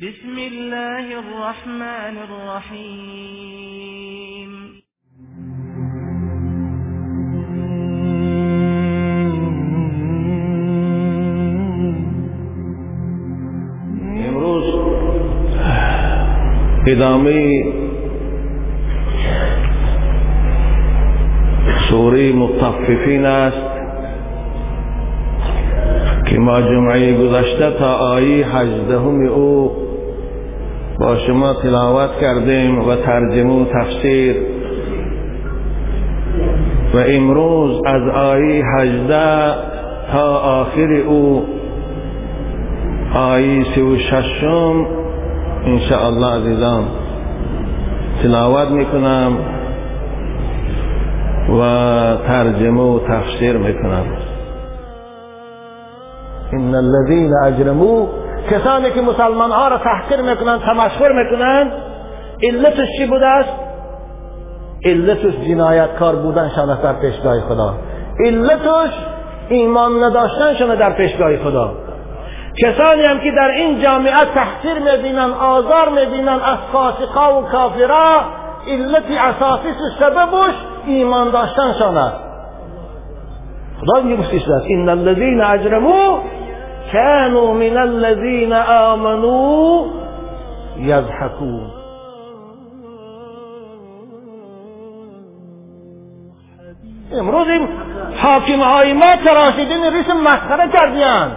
بسم الله الرحمن الرحيم. امروز ادامه سوره مطففین است. که ما جمعه گذشته تا آیه هجدهم او با شما تلاوت کردیم و ترجمه و تفسیر. و امروز از آیه هجده تا آخر او آیه سی و ششم انشاءالله عزیزان. تلاوت می‌کنم و ترجمه و تفسیر می‌کنم. ان الذين اجرموا کسانی که مسلمان ها را تحقیر می‌کنند تمسخر می‌کنند علتش چی بوده است علتش جنایتکار بودنشان است در پیشگاه خدا علتش ایمان نداشتنشان در پیشگاه خدا کسانی هم که در این جامعه تحقیر می‌بینن آزار می‌بینن از فاسقا و کافرا علت اساسی سببش ایمان داشتنشان است خدا میگه مستشفى ان الذين اجرموا كانوا من الذين آمنوا يضحكون. امروز این حاکم های ما تراشیدین ریش مسخره کردیان.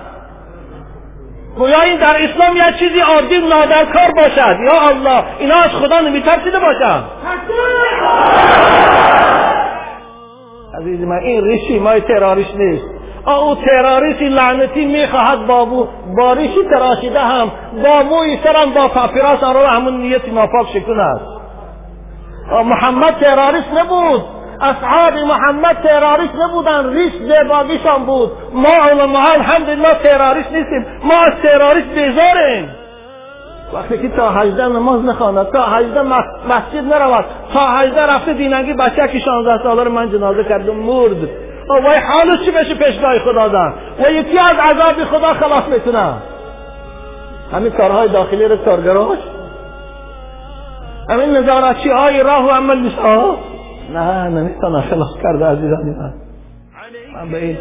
گویا این در اسلام یه چیزی عادی نادرکار باشد. یا الله اینا از خدا نمیترسیده باشد عزیز من این ریشی مای تراریش نیست. او تراریستی لعنتی می‌خواهد بابو با ریشی تراشیده هم با موی سرم با پاپیراس آن رو همون نیت ناپاک شکن محمد تراریست نبود. اصحاب محمد تراریست نبودن ریش زیباگیشان بود. ما علماء الحمدلله تراریست نیستیم. ما از تراریست بیزاریم. وقتی که تا هجده نماز نخواند تا هجده مسجد نرود تا هجده رفته دینگی بچه که شانزده ساله رو من جنازه کردم مرد. وای حالش چی بشه پیشگاه خدا دن و یکی از عذاب خدا خلاص می‌تونه. همین کارهای داخلی رو کارگراش همین نظارتچی های راه و عمل نیست نه نمی‌تونه خلاص کرده عزیزان من. من به این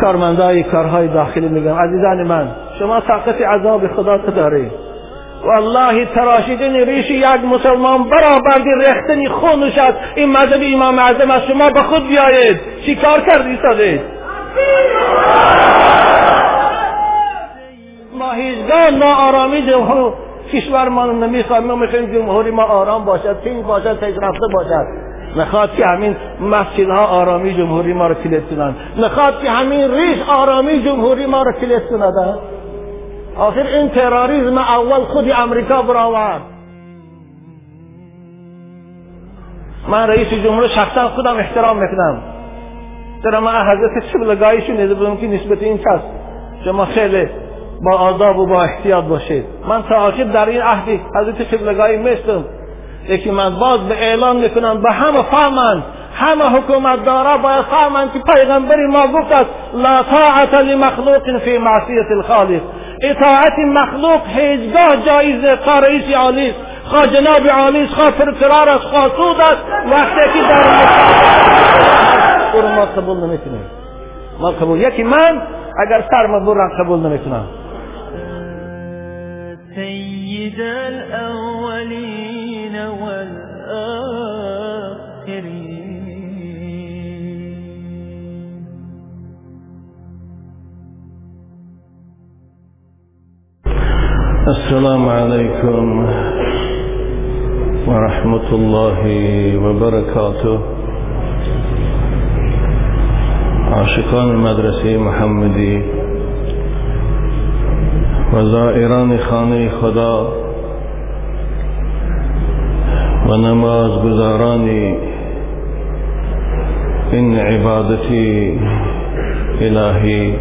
کارمندای کارهای داخلی میگم. عزیزان من شما طاقت عذاب خدا دارید. والله تراشیدن ریش یک مسلمان برآوردی رختنی خونش از این مذهب امام اعظم از شما به خود بیایید چی کار کردی سادید ما هیچگاه ناآرامی جمهور کشور ما نمی‌خوایم. ما می‌خوایم جمهوری ما آرام باشد تین باشد پیشرفته باشد. نخواد که همین مسجدها آرامی جمهوری ما رو کلیت کنند. نخواد که همین ریش آرامی جمهوری ما رو کلیت کنند. آخر این تروریسم اول خود امریکا برآورد. من رئیس جمهور شخصا خودم احترام می‌کنم. در من حضرت شبلگاهی شنیده بودم که نسبت این کس شما خیلی با آداب و با احتیاط باشید. من تا آخر در این عهدی حضرت شبلگاهی میستم یکی من باز به اعلان می‌کنم به همه فهمند. همه حکومت دارا باید فهمند که پیغمبری ما گفت است لا طاعت لمخلوق فی معصیت الخالق. اطاعت مخلوق هیچگاه جایز خواه رئیس عالی است. خواه جناب عالی است خواه پرکرار است خواه سود است. وقتی که در أو ما قبول نمیکنیم. ما قبول یکی من اگر سرم برم قبول نمیکنم. سيد الأولين والآخرين السلام عليكم ورحمة الله وبركاته. عاشقان مدرسه محمدی و زائران خانه خدا و نمازگزاران این عبادتی الهی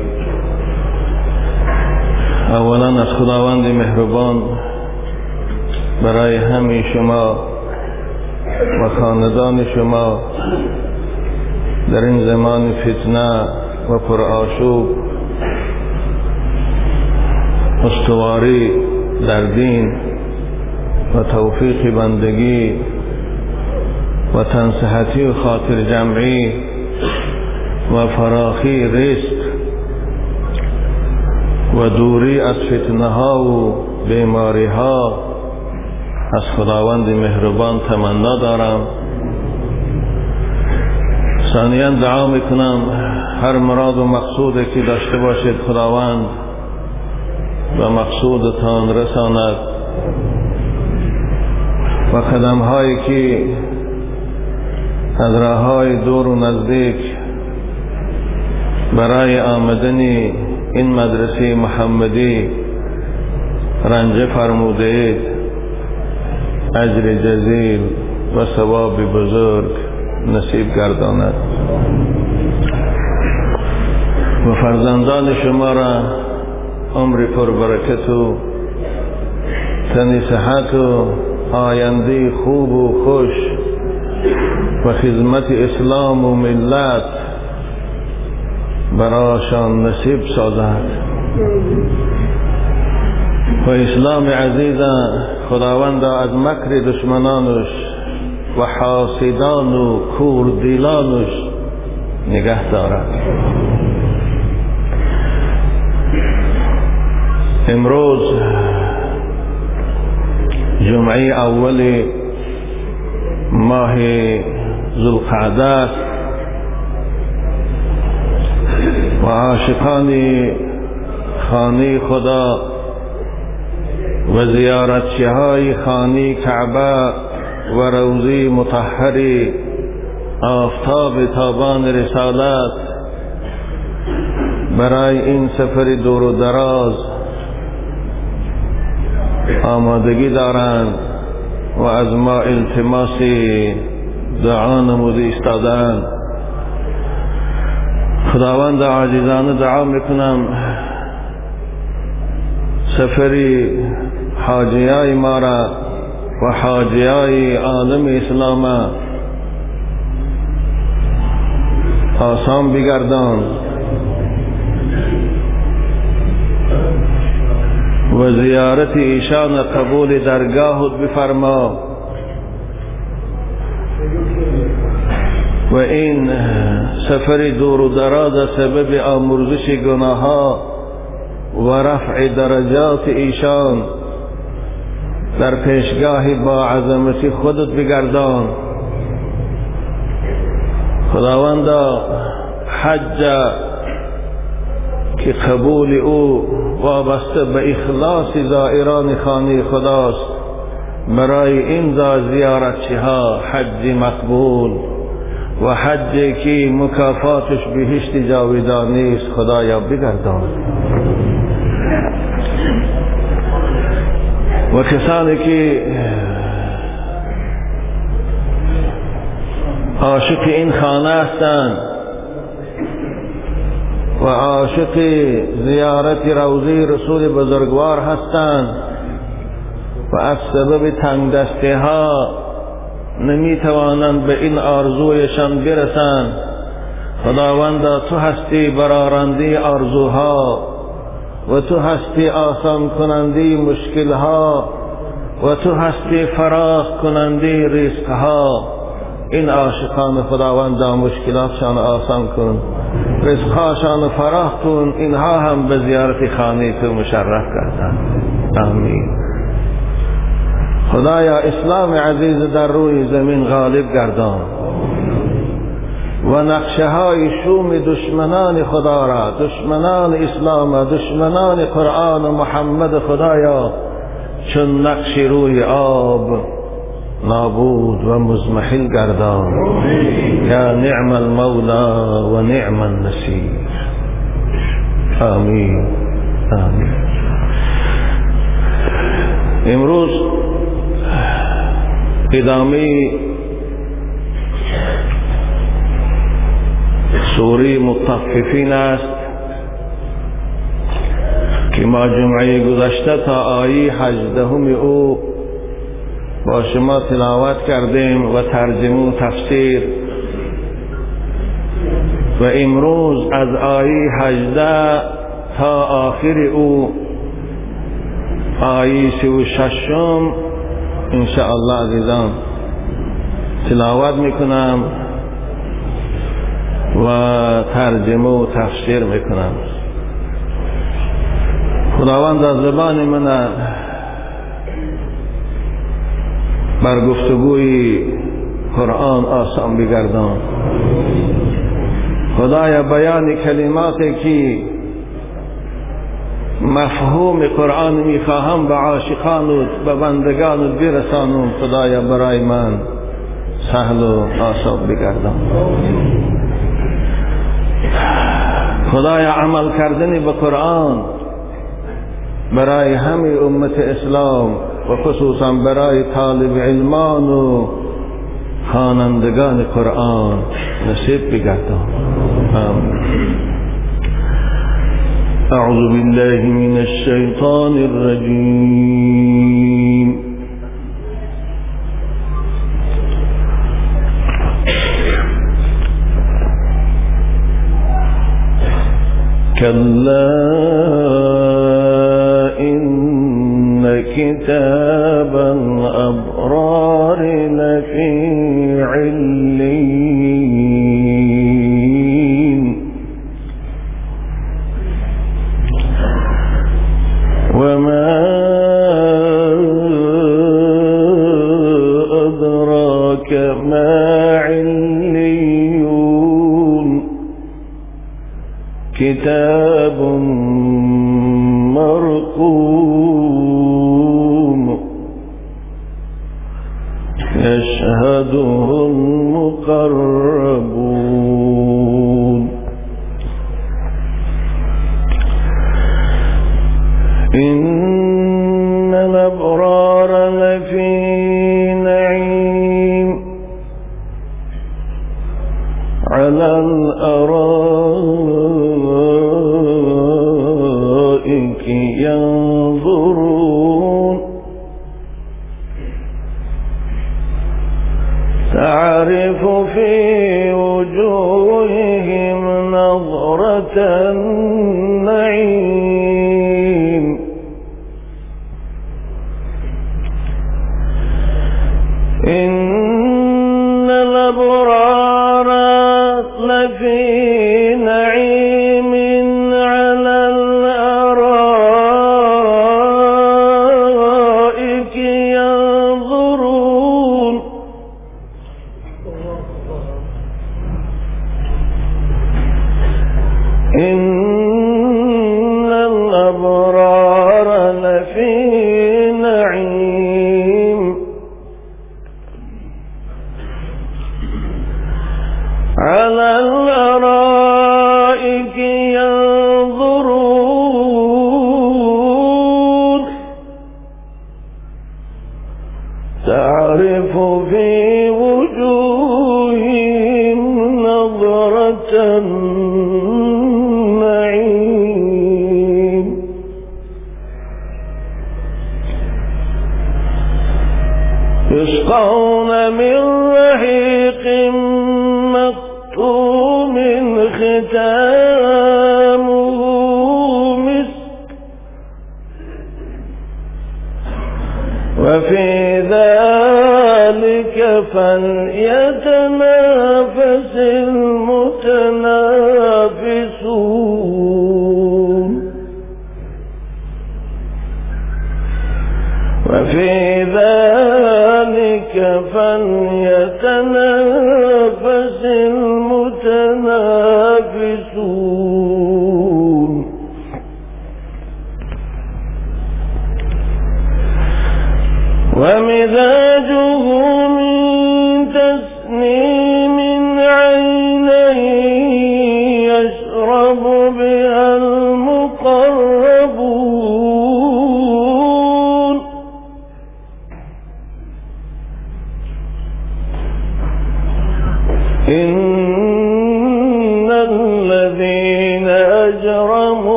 اولا از خداوند مهربان برای همه شما و خاندان شما در این زمان فتنه و پرآشوب استواری در دین و توفیق بندگی و تنصحتی و خاطر جمعی و فراخی رزق و دوری از فتنه ها و بیماری ها از خداوند مهربان تمنا دارم. ثانیا دعا می‌کنم. هر مراد و مقصودی که داشته باشید خداوند و مقصودتان رساند. و قدم هایی که از راه های دور و نزدیک برای آمدن این مدرسه محمدی رنجه فرموده اید اجر جزیل و ثواب بزرگ نصیب گرداند. و فرزندان شما را عمر پربرکت و تنی صحت و آینده خوب و خوش و خدمت اسلام و ملت براشان نصیب سازد. و اسلام عزیز خداوند از مکر دشمنانش و حاسدان و کوردیلانش نگه دارد. امروز جمعه اول ماه ذوالقعده است. و عاشقان خانه خدا و زیارتچی های خانه کعبه و روزی مطهر آفتاب تابان رسالت برای این سفر دور و دراز آمادگی دارند و از ما التماس دعا نموده استادند خداوند عاجزانه دعا می‌کنم. سفری حاجیای ما را و حاجیای عالم اسلام آسان بگردان. و زیارت ایشان قبول درگاهت بفرما. و این سفر دور و دراز سبب آمرزش گناها و رفع درجات ایشان در پیشگاه با عظمت خودت بگردان. خداوند حج که قبول او وابسته به اخلاص زائران خانه خداست برای این زیارتچی ها حج مقبول. و حج که مکافاتش بهشت جاویدانی است خدایا بگردان. و کسانی که عاشق این خانه هستند و عاشق زیارت روزی رسول بزرگوار هستند و از سبب تنگ دسته ها نمی توانند به این آرزویشان برسند. خداوند تو هستی برارنده آرزوها و تو هستی آسان کننده مشکلها و تو هستی فراخ کننده رزقها این عاشقان خداوند مشکلاتشان آسان کن. رزقهاشان فراخ کن. اینها هم به زیارت خانه تو مشرف کردن آمین. خدایا اسلام عزیز در روی زمین غالب گردان. و نقشه های شوم دشمنان خدا را دشمنان اسلام دشمنان قرآن و محمد خدایا چون نقش روی آب نابود و مزمحل گردان. یا نعم المولا و نعم النصیر. آمین. آمین. امروز ادامه سوره مطففین است که ما جمعه گذشته تا آیه هجدهم او با شما تلاوت کردیم و ترجمه و تفسیر. و امروز از آیه هجده تا آخر او آیه سی و ششم انشاءالله عزیزان تلاوت می‌کنم و ترجمه و تفسیر می‌کنم. خداوند از زبان من بر گفتگوی قرآن آسان بگردان. خدایا بیان کلماتی که مفهوم قرآن می‌خواهم به عاشقان و به بندگان برسانم خدایا برای من سهل و آسان بگردان خدایا عمل کردن به قرآن برای همه امت اسلام و خصوصا برای طالب علمان و خوانندگان قرآن نصیب بگردان أعوذ بالله من الشيطان الرجيم. كلا إن كتاب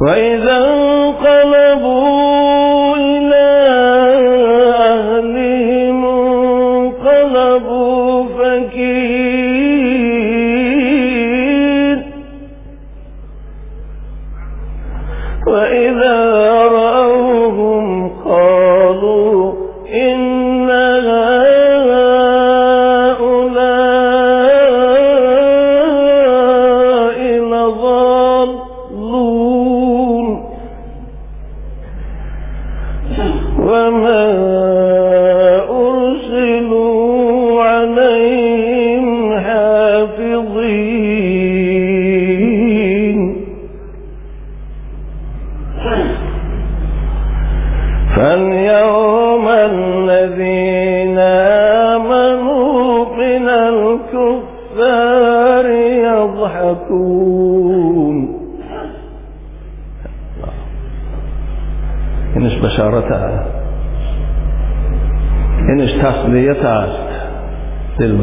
وإذا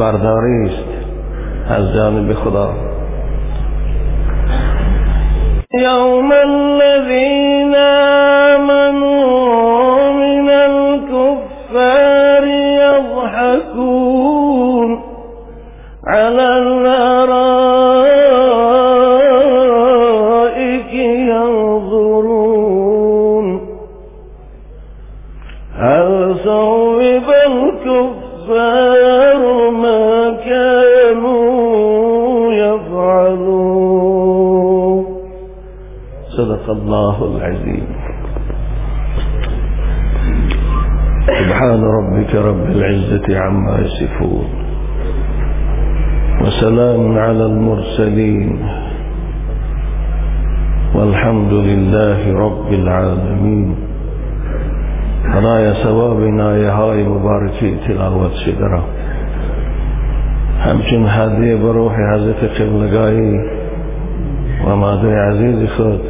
دلبرداری است از جانب خدا. المرسلين. والحمد لله رب العالمين. خدای ثواب نایه های مبارکی تلاوت شده را همچون هدیه به روح حضرت قبلگاهی و مادر عزیز خود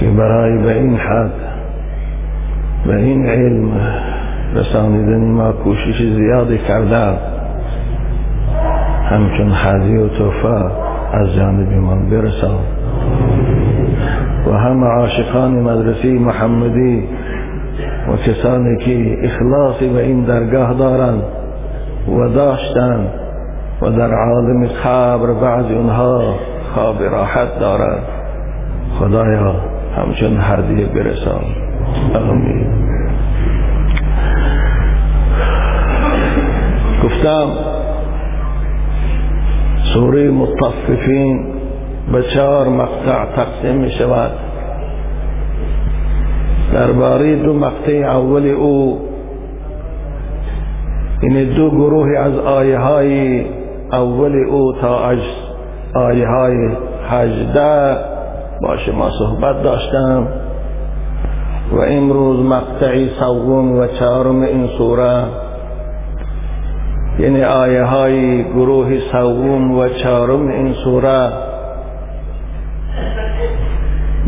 که برای به این حد به علم رسانیدن ما کوشش زیادی کردن همچون هدیه و توفه از جانب من برسان. و همه عاشقان مدرسه محمدی و کسانی که اخلاصی به این درگاه دارند و داشتند و در عالم قبر بعض اونها خواب راحت دارند. خدایا همچون هدیه برسان. آمین. گفتم سوره مطففین به چهار مقطع تقسیم می شود. درباره دو مقطع اول او این دو گروه از آیه های اول او تا آیه های هجده با شما صحبت داشتم. و امروز مقطعی سوم و چهارم این سوره یعنی آیه های گروه سوم و چهارم این سوره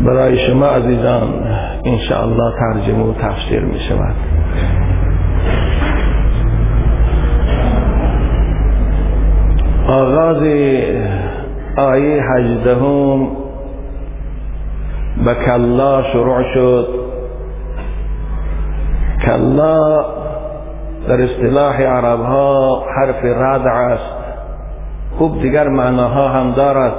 برای شما عزیزان انشاءالله ترجمه و تفسیر می شود. آغاز آیه هجدهم به کلا شروع شد. کلا در اصطلاح عرب ها حرف ردع است. خوب دیگر معناها هم دارد.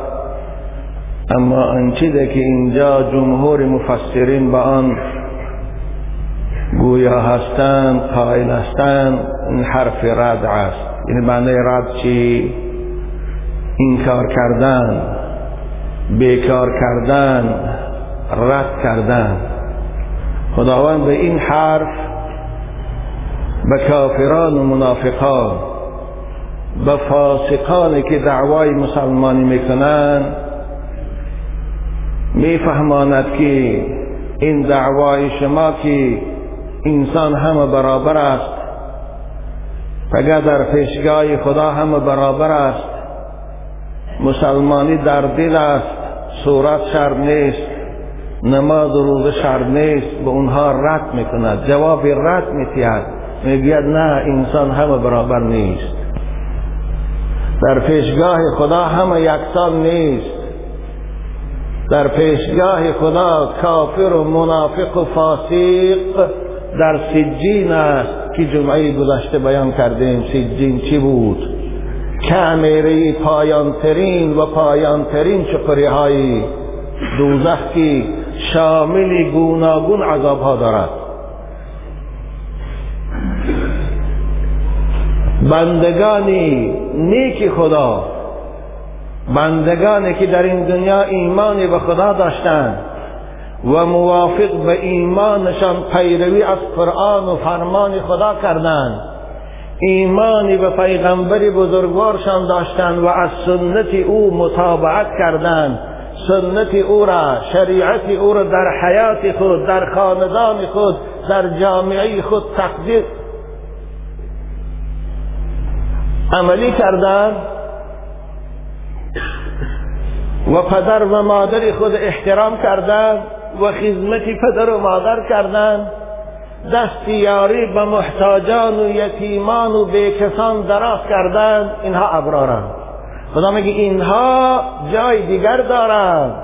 اما آنچه که اینجا جمهور مفسرین به آن گویا هستند قائل هستند این حرف ردع است. یعنی معنی رد چی؟ انکار کردن بیکار کردن رد کردن. خداوند به این حرف به کافران و منافقان به فاسقانی که دعوای مسلمانی می‌کنند میفهماند که این دعوای شما که انسان همه برابر است. اگر در پیشگاه خدا همه برابر است مسلمانی در دل است صورت شر نیست نماز و روزه شر نیست به اونها رد می‌کند. جواب رد میتید می‌گوید نه انسان همه برابر نیست. در پیشگاه خدا همه یکسان نیست. در پیشگاه خدا کافر و منافق و فاسق در سجین است که جمعه گذشته بیان کردیم. سجین چی بود؟ کمیره پایانترین و پایانترین چقری های دوزخ که شامل گوناگون عذاب ها دارد. بندگانی نیک خدا بندگانی که در این دنیا ایمانی به خدا داشتند و موافق به ایمانشان پیروی از قرآن و فرمان خدا کردند ایمانی به پیغمبر بزرگوارشان داشتند و از سنت او مطابقت کردند سنت او را شریعت او را در حیات خود در خاندان خود در جامعه خود تقدیر عملی کردند و پدر و مادر خود احترام کردند و خدمت پدر و مادر کردند دست یاری به محتاجان و یتیمان و بیکسان دراز کردند اینها ابرارند خدا میگه اینها جای دیگر دارند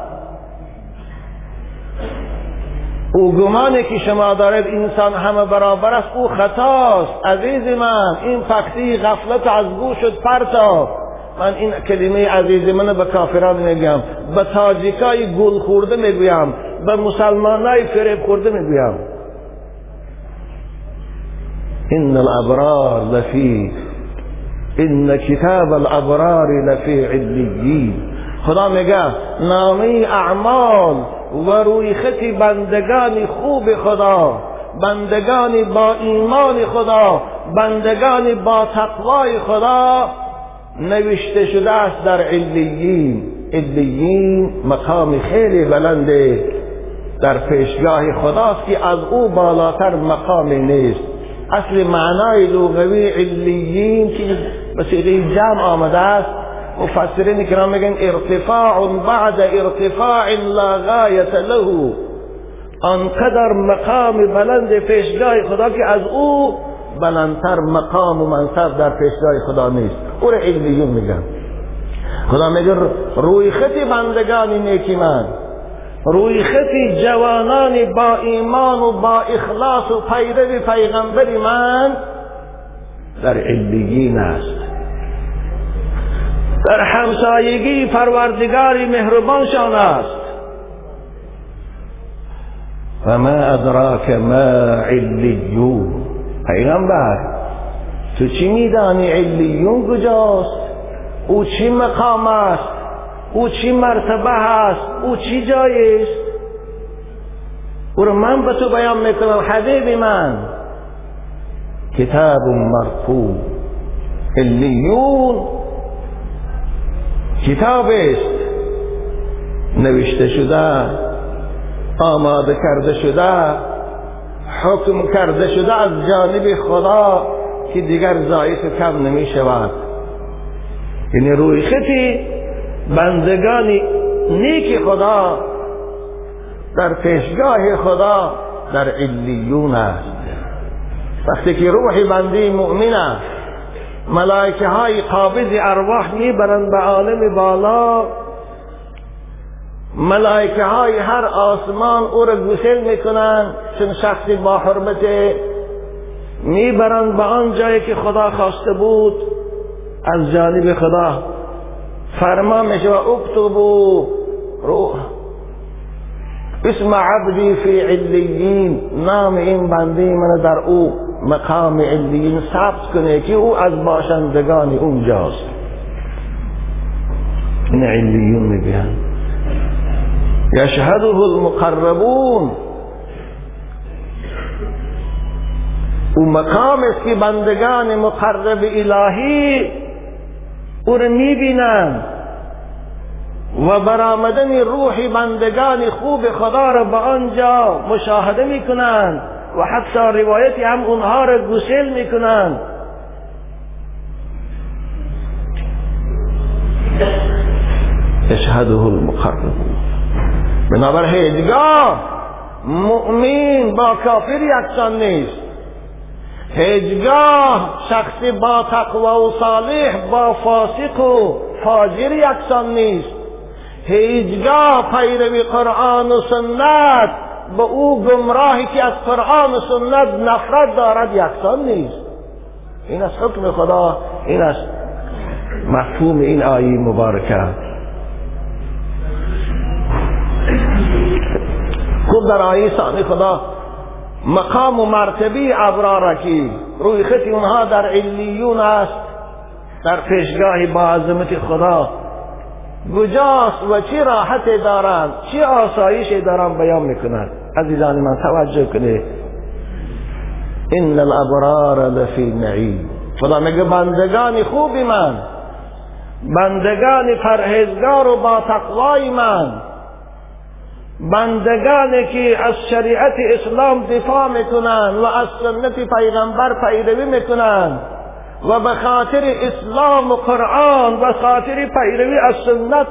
او گمانی که شما دارید انسان همه برابر است او خطاست. عزیز من این فکتی غفلت از گوش شد پرتا من این کلمه عزیز من به کافران میگم به تاجیکای گل خورده می‌گویم به مسلمانای فریب خورده می‌گویم. ان الابرار لفی ان کتاب الابرار لفی علیین. خدا میگه نامه اعمال و روی خطی بندگان خوب خدا بندگانی با ایمان خدا بندگانی با تقوای خدا. نوشته شده است در علیین. علیین مقام خیلی بلنده. در پیشگاه خداست که از او بالاتر مقامی نیست. اصل معنای لغوی علیین که به صیغه جمع آمده است مفسرین کرام میگن ارتفاع بعد ارتفاع لا غایت له. آنقدر مقام بلند پیشگاه خدا که از او بلندتر مقام و منصب در پیشگاه خدا نیست. او را علیون میگن. خدا میگه روی خطی بندگانی نیکی من. روی خطی جوانانی با ایمان و با اخلاص و پیرو پیغمبر من در علیین است. در همسایگی پروردگاری مهربانشان است. و ما ادراک ما علیون. پیغمبر تو چی میدانی علیون کجاست؟ او چی مقام است؟ او چی مرتبه است؟ او چی جای است؟ او من به تو بیان می‌کنم حبیب من. کتاب مرفوع. علیون. کتاب است نوشته شده آماده کرده شده حکم کرده شده از جانب خدا که دیگر ضعیف کم نمی شود یعنی روی خطی بندگانی نیک خدا در پیشگاه خدا در علیون است. وقتی که روح بندی مؤمن است ملائکه های قابض ارواح می‌برند به عالم بالا. ملائکه های هر آسمان او را گسل می‌کنند چون شخصی با حرمت می‌برند به آن جایی که خدا خواسته بود. از جانب خدا فرما میشه و اکتبو روح. اسم عبدی فی علیین نام این بنده من در او. مقام علیین ثبت کنه که او از باشندگان اونجاست. این علیون میگن. یشهده المقربون. او مقام است که بندگان مقرب الهی او را می‌بینند و برآمدن روح بندگان خوب خدا را به آنجا مشاهده می‌کنند و حتی روایتی هم اونها را گسل می‌کنند. اشهده المقرب بنابر هیچگاه مؤمن با کافر یکسان نیست. هیچگاه شخصی با تقوا و صالح با فاسق و فاجر یکسان نیست. هیچگاه پیروی قرآن و سنت به او گمراهی که از قرآن و سنت نفرت دارد یکسان نیست. این از حکم خدا این از مفهوم این آیه مبارکه. خود در آیه ثانی خدا مقام و مرتبی ابرار کی روی خطی اونها در علیون است. در پیشگاه با عظمت خدا. کجاست و چی راحت دارند؟ چی آسایش دارند بیان می‌کنند عزیزان من توجه کنید. ان الابرار لفی نعیم خدا میگه بندگان خوبی من بندگان پرهیزگار و با تقوای من بندگانی که از شریعت اسلام دفاع می‌کنن و از سنت پیغمبر پیروی می‌کنن و به خاطر اسلام و قرآن و خاطر پیروی از سنت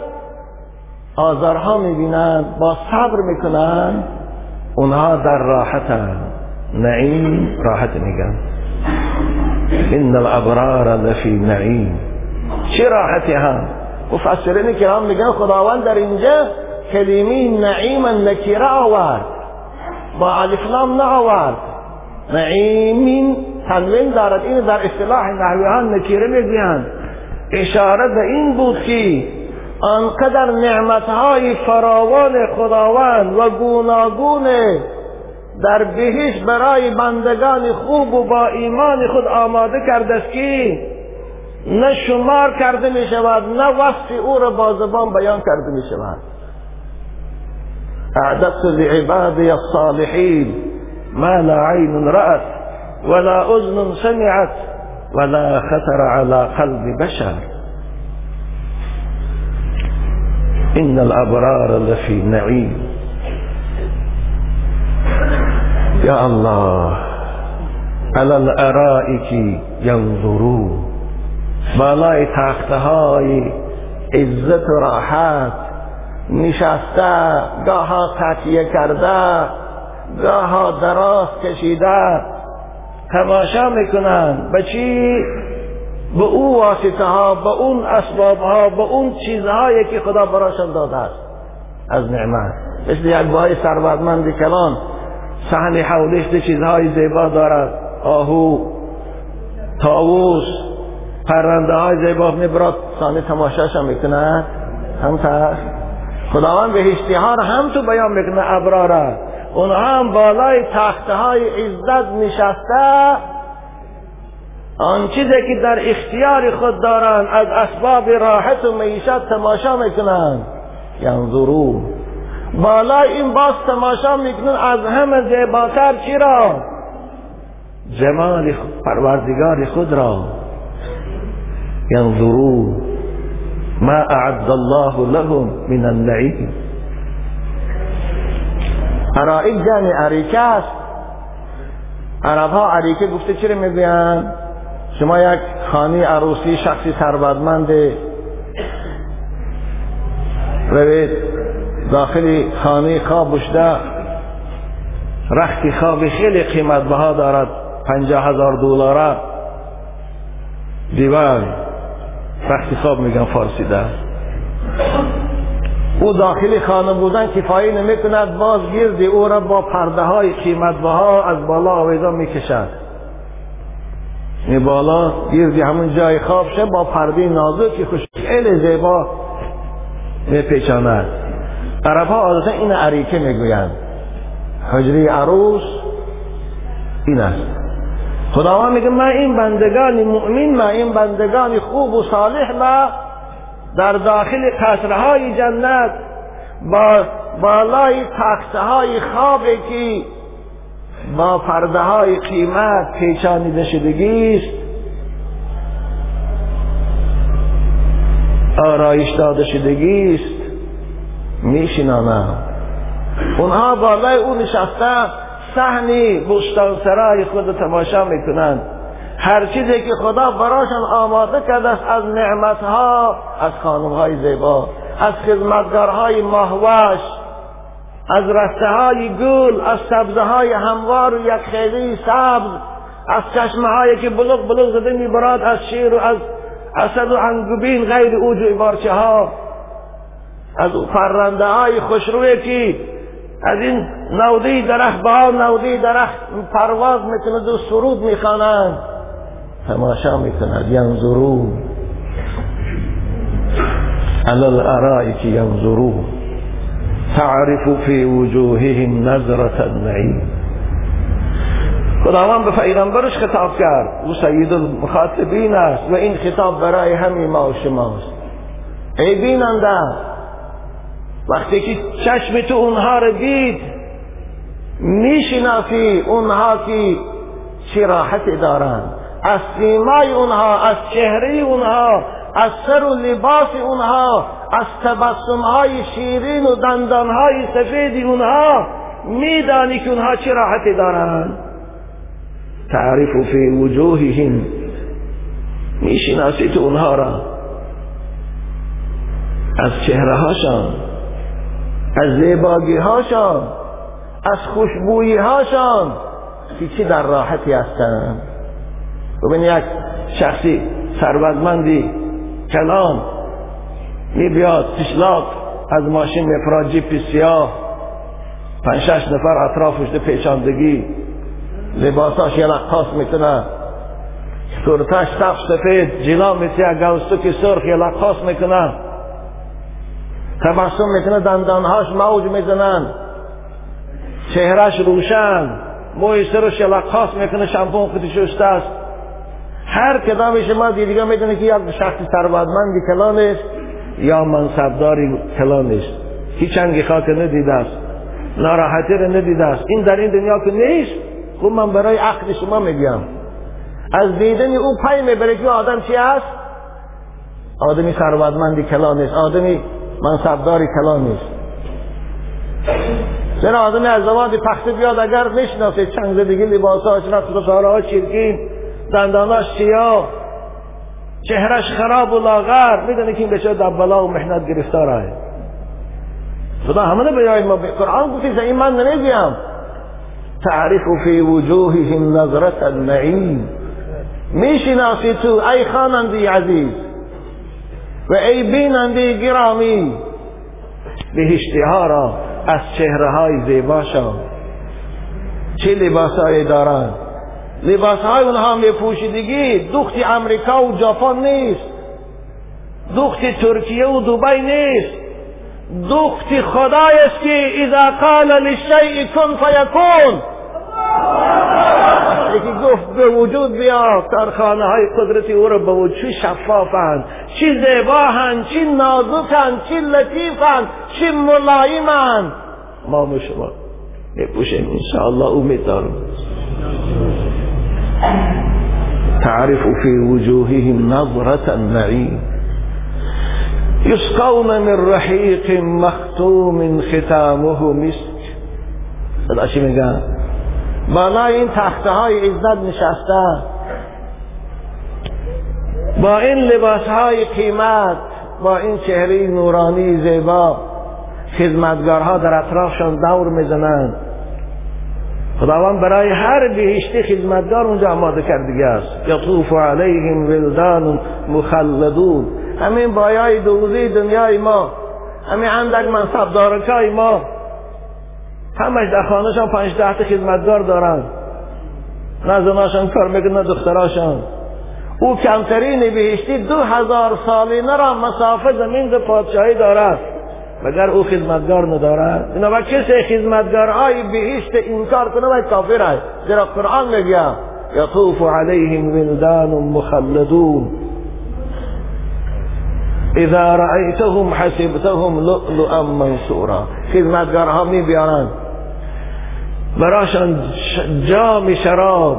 آزارها می‌بینند با صبر می‌کنند اونها در راحت نعیم راحت میگن إن الأبرار لفی نعیم چه راحتی هم مفسرین کرام میگن خداوند در اینجا کلمه نعیم نکیره آورد با الفلام آورد نعیمین تنوین دارد. این در اصطلاح نحویان نکیره میگویند إشارة به این بود که آنقدر نعمتهای فراوان خداوند و گوناگون در بهش برای بندگان خوب و با ایمان خود آماده کرده است که نه شمار کرده می شود نه وصف او را با زبان بیان کرده می شود اعددت لعبادي الصالحين ما لا عين رأت ولا أذن سمعت ولا خطر على قلب بشر. إن الأبرار لفي نعيم. يا الله على الأرائك ينظرون. بالای تختهای عزت و راحت. نشسته گاها تکیه کرده گاها دراز کشیده. تماشا می‌کنند به چی؟ به او واسطه ها به اون اسباب ها به اون چیزهایی که خدا براشان داده است. از نعمت. مثل یک بای ثروتمند کلان صحن حولش چیزهای زیبا دارد. آهو تاووس پرنده های زیبا میبراد سانه تماشاش هم می‌کنند هم خداوند به اشتهار هم تو بیان می‌کنه ابراره. اونها هم بالای تخته های عزت نشسته. آن چیزی که در اختیار خود دارند از اسباب راحت و معیشت تماشا می‌کنند. ینظرون. بالای این باز تماشا می‌کنن از همه زیباتر چی را؟ جمال پروردگار خود را. ینظرون. ما اعد الله لهم من النعیم. ارائک جمع عریکه است. عرب ها عریکه گفته چرا می‌گویند؟ شما یک خانه عروسی شخصی ثروتمند روید. داخل خانه خواب بشده رخت خواب خیلی قیمت بها دارد. پنجاه هزار دلاره. دیوار. رخت خواب میگن فارسی ده. او داخل خانه بودن کفایی نمی کند باز گرد او را با پرده های قیمت بها از بالا آویزا می کشد این بالا گردی همون جای خواب شه با پرده نازکی خوش خیلی زیبا. می پیچاند عرب ها عادتا این عریکه می گویند حجری عروس این است. خداوند میگه من این بندگان مؤمن من این بندگان خوب و صالح ما در داخل قصرهای جنت با بالای تخته های خوابی که با پرده های قیمت پیچانیده شدگی است. آرایش داده شدگی است. میشنانم اونها بالای او نشسته صحنی بستان سرای خود تماشا می‌کنند. هر چیزی که خدا براشان آماده کرده است از نعمتها از خانمهای زیبا از خدمتگارهای ماهوش از رسته های گل از سبزه های هموار و یک خیلی سبز از چشمه هایی که بلوغ بلوغ زده میبراد از شیر و از اسد و انگوبین غیر اوج و بارچه ها از پرنده های خوشروی که از این نودی درخت با نودی درخت پرواز می‌کنند و سرود می‌خوانند. تماشا می‌کند ینظرون. علی الارائک ینظرون. تعرف فی وجوههم نظرة النعیم خداوند به پیغمبرش خطاب کرد. او سید المخاطبین است و این خطاب برای همین ما و شماست. ای بیننده وقتی که چشم تو اونها رو دید می‌شناسی اونها که چه راحتی دارند. از سیمای اونها از چهره اونها از سر و لباس اونها از تبسم های شیرین و دندان های سفید اونها میدانی که اونها چه راحتی دارند تعریف فی وجوههم می‌شناسی تو اونها را. از چهره هاشان از زیباگی هاشان از خوشبویی هاشان که چی در راحتی هستند ببین یک شخصی ثروتمندی کلام می بیاد تشلاق از ماشین میفراد جیپ سیاه پنج شش نفر اطرافش ده پیچاندگی. لباساش یه لقاس می‌کنه. سرتش تف سفید. جلا میتیه گوستو سرخ یه لقاس می‌کنه. تبسم می‌کنه دندانهاش موج می‌زنن. چهرش روشن. موی سرش یه لقاس می‌کنه. شمپون خودی شسته است هر کدام شما دیگه می‌دونه که یک شخص ثروتمندی کلانش یا منصبداری کلانش. هیچ چنگی خاطر ندیده است ناراحتی رو ندیده است. این در این دنیا که نیست خب من برای عقل شما میگم. از دیدن او پای می‌بره که آدم چی است؟ آدمی ثروتمندی کلان نیست آدمی منصبداری کلان نیست چرا آدمی از زمان پخته بیاد اگر نشناسه چند زدگی لباساش رفت ها چیرگین دنداناش سیاه چهرش خراب و لاغر. می‌دونه که این بچه در بلا و محنت گرفتار آه خدا همه بیاید ما قرآن گفتی این من نمیگم تعرف فی وجوههم نظرت النعیم. می‌شناسی تو ای خانندی عزیز. و ای بیننده گرامی. بهشتی ها را از چهره های زیباشان چه لباس های دارند؟ لباس های اونها می پوشیدگی دخت امریکا و ژاپن نیست. دخت ترکیه و دبی نیست. دخت خدای است که اذا قال للشیء کن فیکون. یکی گفت به وجود بیا کارخانه های قدرتی او را به وجود چی شفافند چی زیباهند چی نازکند چی لطیفند چی ملایمند ما به شما میپوشیم. انشاءالله امید دارم. تعرف في وجوههم نظرة النعيم. يسقون من رحيق مختوم ختامه مسك. صدا چی میگن بالای این تخته عزت نشسته. با این لباس های قیمت با این چهره نورانی زیبا خدمتگارها در اطرافشان دور میزنند. خداوند برای هر بهشتی خدمتگار اونجا آماده کردگی است. یطوف علیهم ولدان مخلدون. همین بایای دوزی دنیای ما. همین اندک منصب دارکای ما. همش در خانهشان پنج ده خدمتگار دارن. نه زناشان کار می‌کنن نه دختراشان. او کمترین بهشتی دو هزار سالینه را مسافه زمین به پادشاهی دارد. مگر او خدمتگار ندارد. اینا کسی خدمتگار های بهشت انکار کنه و کافر است. زیرا قرآن میگه یطوف علیهم ولدان مخلدون. اذا رأيتهم حسبتهم لؤلؤا منصورا. خدمتگارها می بیارن. براشان جام شراب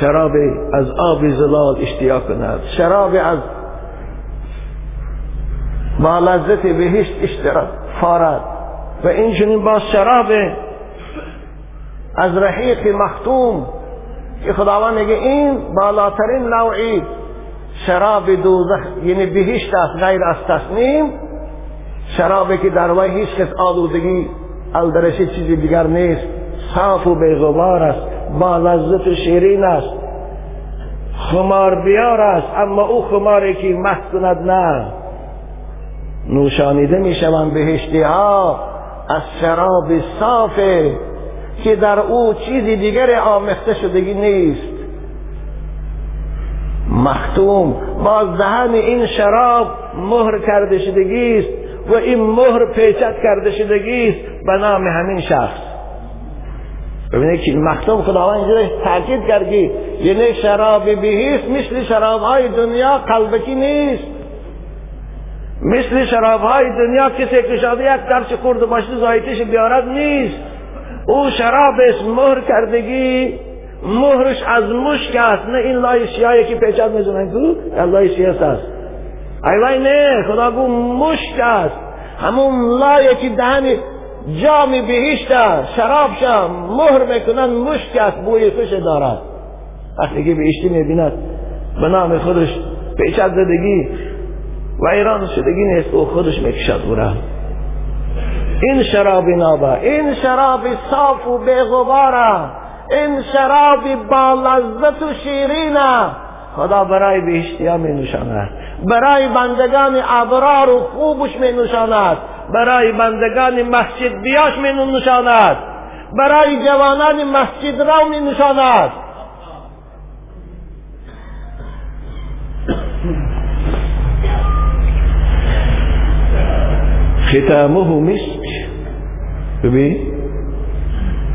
شراب از آب زلال اشتیاق کند. شراب از با لذت بهشت اشتراک فارد و این چنین با شراب از رحیق مختوم. که خداوند میگه این بالاترین نوعی شراب دوزخ یعنی بهشت است غیر از تصمیم شرابی که در وی هیچ کس آلودگی الدرشی چیزی دیگر نیست. صاف و بیغبار است با لذت شیرین است. خمار بیار است اما او خماری که مست کند نه. نوشانیده می شوند بهشتی ها از شراب صافه که در او چیزی دیگر آمخته شدگی نیست. مختوم باز دهن این شراب مهر کرده شدگی است و این مهر پیچت کرده شدگی است به نام همین شخص. ببینید که مختوم خداوند اینجا تاکید کرد که یعنی شراب بهیست مثل شراب های دنیا قلبکی نیست. مثل شراب های دنیا کسی کشاده یک درچ خورده باشه زایتش بیارد نیست. او شراب است مهر کردگی مهرش از مشک است نه این لای سیاهی که پیچت می‌زنن. کو لای سیاه است. ایوای نه خدا گو مشک است. همون لای که دهن جام بهشت است. شراب مهر می‌کنن مشک است بوی خوش دارد. وقتی که بهشتی می‌بیند به نام خودش پیچت زدگی. و ایران شدگی نیست او خودش می‌کشد برا این شراب نابا این شراب صاف و بیغباره این شراب با لذت و شیرینه. خدا برای بهشتی ها می نوشاند برای بندگان ابرار و خوبش می نوشاند برای بندگان مسجد بیاش می نوشاند برای جوانان مسجد رو می نوشاند ختامه مسك ببین.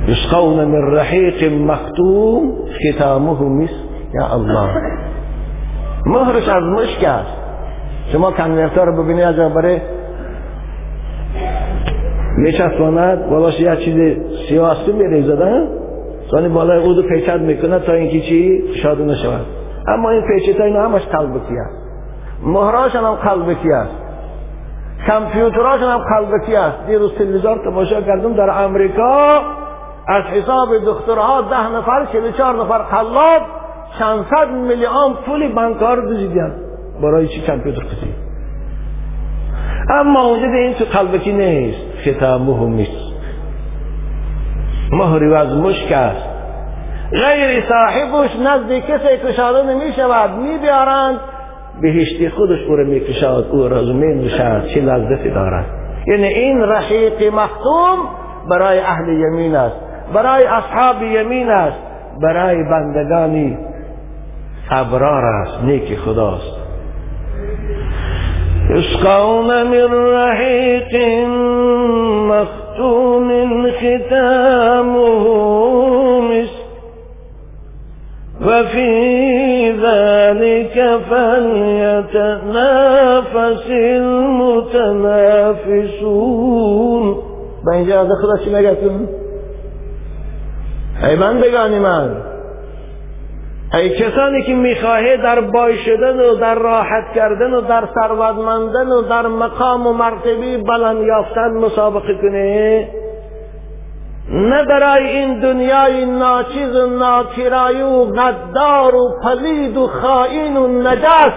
يسقون من رحيق مختوم ختامه مسك یا الله. مهرش از مشک است. شما کنورتر رو ببینید از برای میچسباند بالاش یه چیز سیاستی میریزدن سانی بالای اودو پیچد می‌کنه تا اینکه چی؟ شاده نشود. اما این پیچت اینا همش قلبکی است؟ مهراش هم قلبکی است؟ کامپیوتراش هم قلبکی است. دیروز تلویزیون تماشا کردم در امریکا از حساب دخترها ده نفر چلی چهار نفر چند صد میلیون پولی بانکار دزدیدن برای چی کامپیوتر کسی؟ اما اونجا این تو قلبکی نیست. ختامه نیست. مهری از مشک است. غیر صاحبش نزد کسی کشاده نمی شود می بیارند بهشتی خودش او رو می کشاد او را می نوشد چه لذتی دارد؟ یعنی این رحیق مختوم برای اهل یمین است برای اصحاب یمین است برای بندگانی ابرار است نیک خداست. يسقون من رحيق مختوم ختامه مسك وفي ذلك فليتنافس المتنافسون. به اینجا خدا چی نگتون ای بندگانی من. ای کسانی که می‌خواهی در بای شدن و در راحت کردن و در ثروتمندن و در مقام و مرتبه بلند یافتن مسابقه کنی؟ نه برای این دنیای ناچیز و ناکرایی و غدار و پلید و خائن و نجس.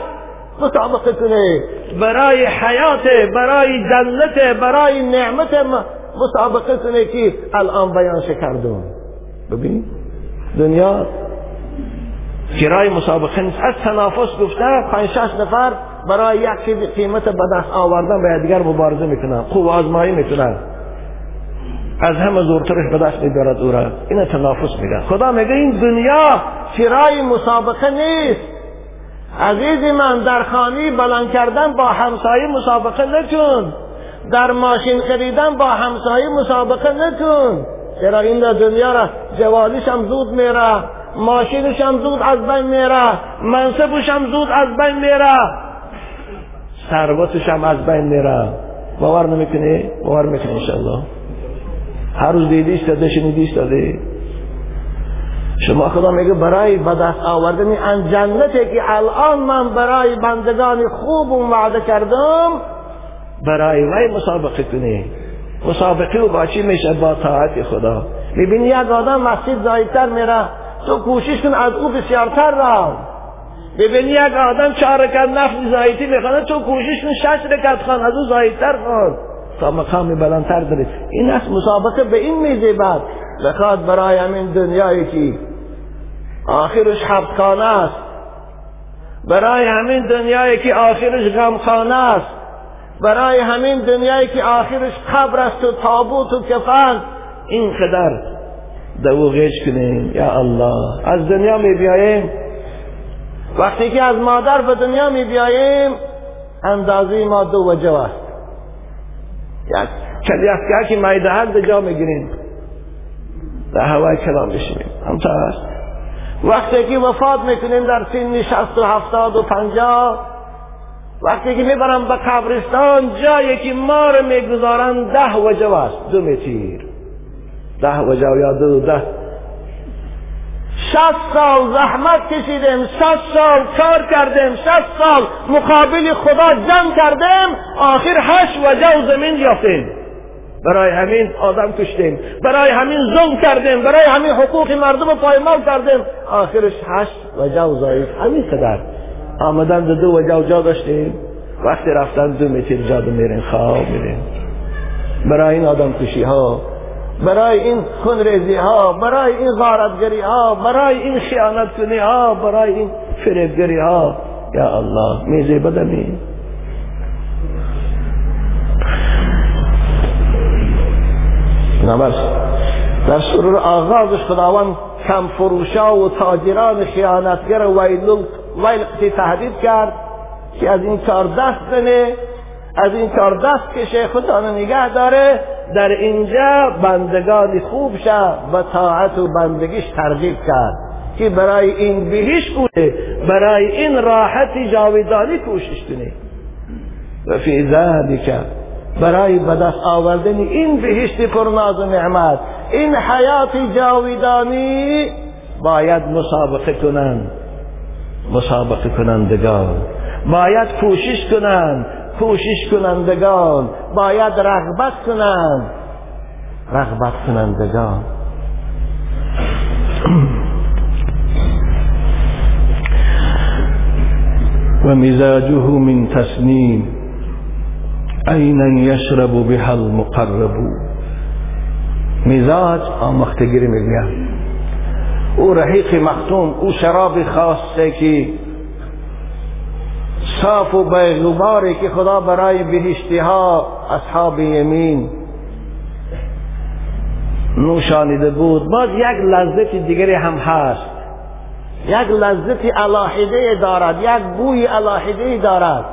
مسابقه کنی برای حیات برای جنت برای نعمت مسابقه کنی که الان بیان کردم ببین دنیا کرای مسابقه نیست. از تنافس گفته پنج شش نفر برای یک چیز قیمت به دست آوردن به دیگر مبارزه می‌کنن. خوب آزمایی می‌کنن. از همه زورترش به دست میدارد او را. این تنافس میگن خدا میگه این دنیا کرای مسابقه نیست. عزیز من در خانی بلند کردن با همسایه مسابقه نکن. در ماشین خریدن با همسایه مسابقه نکن. چرا این دنیا را جوالیش هم زود میره ماشینش هم زود از بین میره منصبش هم زود از بین میره. ثروتش هم از بین میره. باور نمی‌کنی؟ باور می‌کنی انشالله هر روز دیدیش داده شنیدیش داده شما خدا میگه برای به دست آوردن ان جنتی که الان من برای بندگان خوب وعده کردم برای وی مسابقه کنی. مسابقه و با چی میشه؟ با طاعت خدا. می‌بینی یک آدم مسجد زایدتر میره تو کوشش کن از او بسیارتر را. ببینی یک آدم چهار رکعت نفل زایتی بخونه تو کوشش کن شش رکعت خان از او زایدتر خون تا مقام بلندتر داری. این است مسابقه به این میزه بعد. بخواد برای همین دنیایی که آخرش حبخانه است. برای همین دنیایی که آخرش غمخانه است. برای همین دنیایی که آخرش قبر است و تابوت و کفن. این قدر. دو غیش کنیم. یا الله. از دنیا می بیاییم. وقتی که از مادر به دنیا می بیاییم اندازه ما دو وجه است. یک کلیفگه که مایده هر جا می گیریم در هوای کلام بشیم همتا وقتی که وفات می‌کنیم در سن شست و هفتاد و پنجاه وقتی که می‌برم به قبرستان جایی که ما رو می‌گذارن ده وجه است. دو متیر ده وجه یا دو ده. شست سال زحمت کشیدیم شست سال کار کردیم شست سال مقابل خدا جمع کردیم آخر هشت وجه و زمین یافتیم. برای همین آدم کشتیم برای همین ظلم کردیم برای همین حقوق مردم پایمال کردیم. آخرش هشت وجه و ضعیف همین قدر آمدن دو, دو وجه و جا داشتیم وقتی رفتن دو متر جا میرین خواب میرین برای این آدم کشی ها برای این خونریزی ها برای این غارتگری ها برای این خیانت کنی ها برای این فریبگری ها یا الله میزه بدمی نبس در سرور آغازش خداوند کم فروشا و تاجران خیانتگر و ویل تهدید کرد که از این کار دست بنه از این کار دست کشه خدا نگه داره در اینجا بندگان خوب شد و طاعت و بندگیش ترغیب کرد که برای این بهش بوده برای این راحت جاویدانی کوشش کنی و فی ذلک برای به دست آوردن این بهشت پرناز و نعمت این حیات جاویدانی باید مسابقه کنند. مسابقه کنندگان. باید کوشش کنند. کوشش کنندگان باید رغبت کنند. رغبت کنندگان. و مزاجه من تسنیم. عینا یشرب بها المقرب. مزاج آمختگیری میگن. او رحیق مختوم او شراب خاصه که صاف و بیغباری که خدا برای بهشتی ها اصحاب یمین نوشانیده بود. باز یک لذت دیگری هم هست. یک لذت الاحیده دارد یک بوی الاحیده دارد.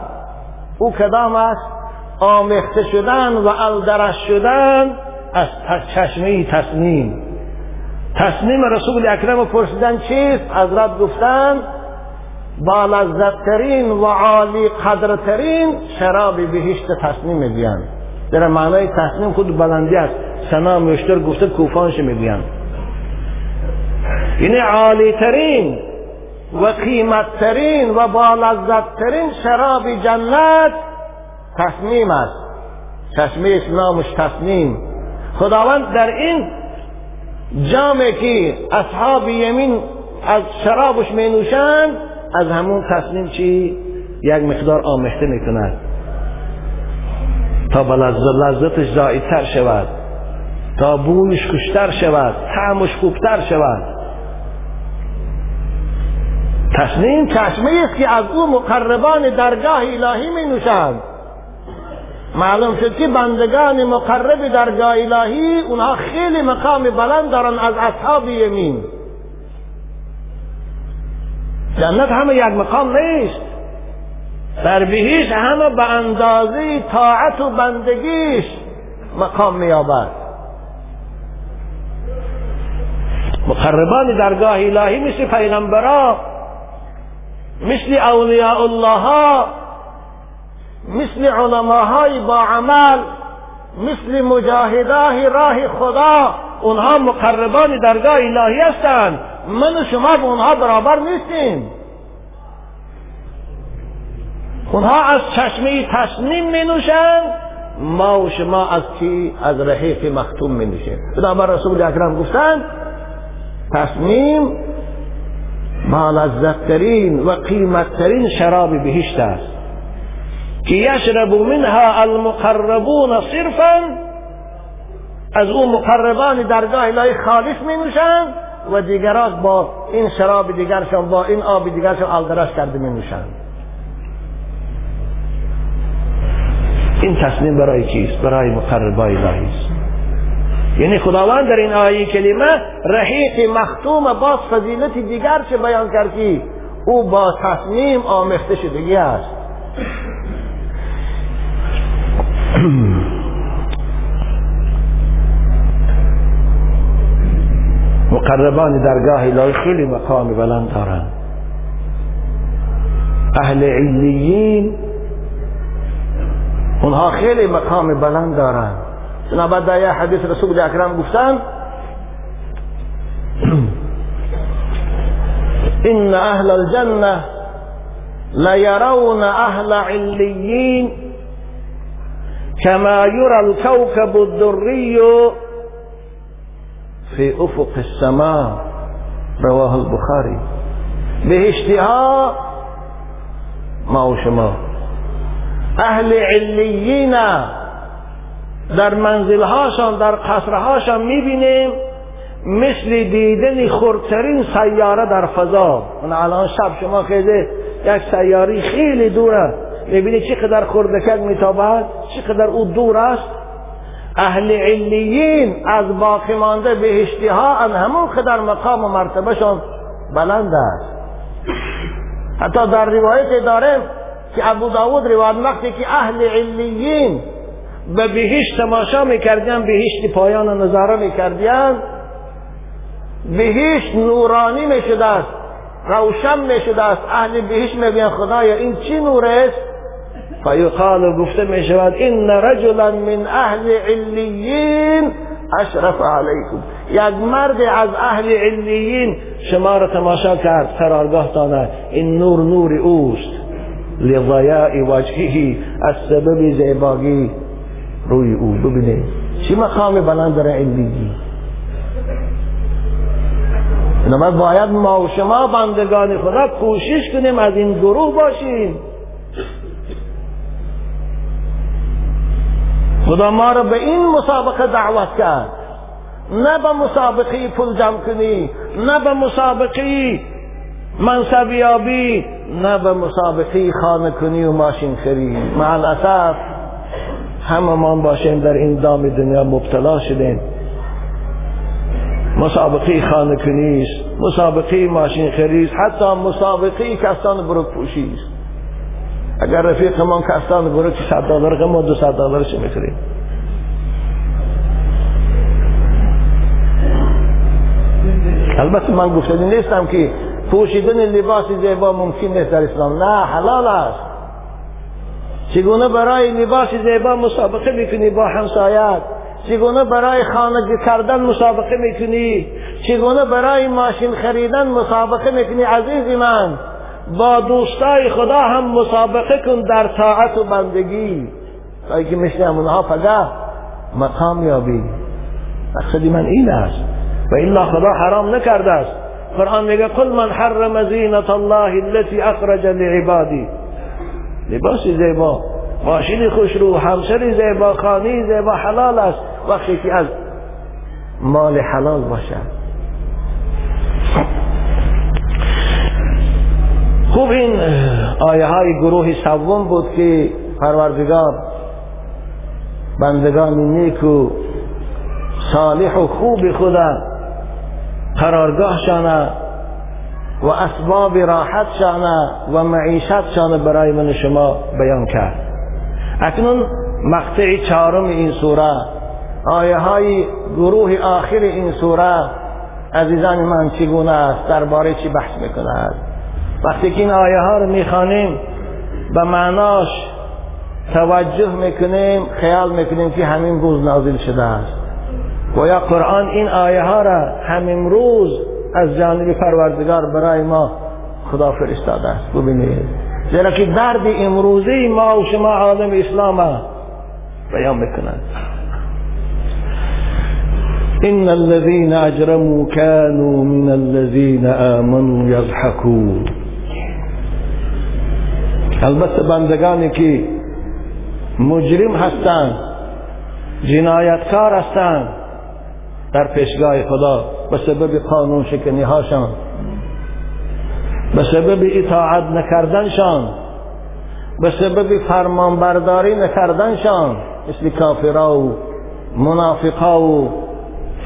او کدام است؟ آمخته شدن و الدرش شدن از چشمه تصمیم تصمیم رسول اکرم پرسیدن چیست؟ حضرت گفتند با لذتترین و عالی قدرترین شراب بهشت تصمیم می‌گویند. در معنای تصمیم خود بلندی است. سنا مشتر گفته کوفانش می‌گویند. یعنی عالی ترین و قیمت ترین و با لذت ترین شراب جنت تصمیم است. چشمه اسلامش تصمیم خداوند در این جامعه که اصحاب یمین از شرابش می نوشند از همون تصمیم چی یک مقدار آمخته می‌کند تا به لذتش زایدتر شود. تا بویش خوشتر شود. طعمش خوبتر شود. تصمیم چشمه است که از او مقربان درگاه الهی می نوشند معلوم شد که بندگان مقرب درگاه الهی اونها خیلی مقام بلند دارن از اصحاب یمین. جنت همه یک مقام نیست. در بهیش همه به اندازه طاعت و بندگیش مقام میابد مقربان درگاه الهی مثل پیغمبرا مثل اولیاء الله ها مثل علماهای با عمل مثل مجاهداه راه خدا. اونها مقربان درگاه الهی هستند. من و شما به اونها برابر نیستیم. اونها از چشمه تصمیم می نوشند ما و شما از کی از رحیق مختوم می نوشیم. بنابر رسول اکرم گفتند تصمیم با لذتترین و قیمتترین شراب بهشت است. که یشرب منها المقربون صرفا از او مقربان درگاه الهی خالص می نوشند و دیگران با این شراب دیگرشان با این آب دیگرشان آلدرش کرده می نوشند این تصمیم برای کیست برای مقربای الهی است. یعنی خداوند در این آیه کلمه رحیق مختوم باز فضیلت دیگر چه بیان کردی او با تصمیم آمخته شدگی است. مقربان درگاه الهی خیلی مقام بلند دارند. أهل علیین اونها خیلی مقام بلند دارند. بنابر در یه حدیث رسول اکرم گفتن ان أهل الجنة لیرون أهل علیین كما يرى الكوكب الدري في افق السماء رواه البخاري بهشتها ما و شما. اهل علیین در منزلهاشان در قصرهاشان می‌بینیم مثل دیدن خردترین سیاره در فضا. من الان شب شما خیلی یک سیاری خیلی دوره می‌بینی چقدر خردکک میتابد؟ چقدر او دور است؟ اهل علیین از باقی مانده بهشتی ها ان همون قدر مقام و مرتبهشان بلند است. حتی در روایت داریم که ابو داود روایت وقتی که اهل علیین به بهشت تماشا می‌کردیم بهشت پایان نظاره می‌کردیم بهشت نورانی می‌شده است روشن می‌شده است. اهل بهشت میبین خدایا این چی نور است؟ فیقال گفته می‌شود این رجلا من اهل علیین اشرف علیکم. یک مرد از اهل علیین شما را تماشا کرد قرارگاه این نور نور اوست. لضیاء وجهه از سبب زیباگی روی او. ببینید چی مقام بلند داره علیین بنابراین باید ما و شما بندگان خدا کوشش کنیم از این گروه باشیم. خدا ما را به این مسابقه دعوت کرد. نه به مسابقه پول جمع کنی نه به مسابقه منصبیابی نه به مسابقه خانه کنی و ماشین خرید مع الاسف همه ما باشیم در این دام دنیا مبتلا شدیم. مسابقه خانه کنی مسابقه ماشین خرید حتی مسابقه کسان برو پوشی است اگر رفیق من کسان برو که صد دلار ما دو صد دلارش می‌خریم؟ البته من گفتنی نیستم که پوشیدن لباس زیبا ممکن نیست در اسلام. نه حلال است. چگونه برای لباس زیبا مسابقه می‌کنی با همسایت؟ چگونه برای خانگی کردن مسابقه می‌کنی؟ چگونه برای ماشین خریدن مسابقه می‌کنی عزیزی من؟ با دوستای خدا هم مسابقه کن در طاعت و بندگی. تا که مثل اونها فقط مقام یابی. مقصدی من این است. و الا خدا حرام نکرده است. قرآن میگه قل من حرم زینت الله التي اخرج لعبادی. لباس زیبا ماشین خوشرو همسر زیبا خانی زیبا حلال است. وقتی که از مال حلال باشد خوب این آیه های گروه سوم بود که پروردگار بندگان نیک و صالح و خوب خدا قرارگاهشان و اسباب راحتشان و معیشتشان برای من شما بیان کرد. اکنون مقطع چهارم این سوره آیه های گروه آخر این سوره عزیزان من چگونه است؟ درباره چی بحث می‌کند وقتی که این آیه ها رو می‌خوانیم به معناش توجه می‌کنیم خیال می‌کنیم که همین روز نازل شده است. و یا قرآن این آیه ها را همین روز از جانب پروردگار برای ما خدا فرستاده است. ببینید زیرا که درد امروزی ما و شما عالم اسلام بیان می‌کنند. إن الذين أجرموا كانوا من الذين آمنوا يضحكون البته بندگانی که مجرم هستند جنایتکار هستند در پیشگاه خدا به سبب قانون شکنی هاشان به سبب اطاعت نکردنشان به سبب فرمانبرداری نکردنشان مثل کافرا و منافقا و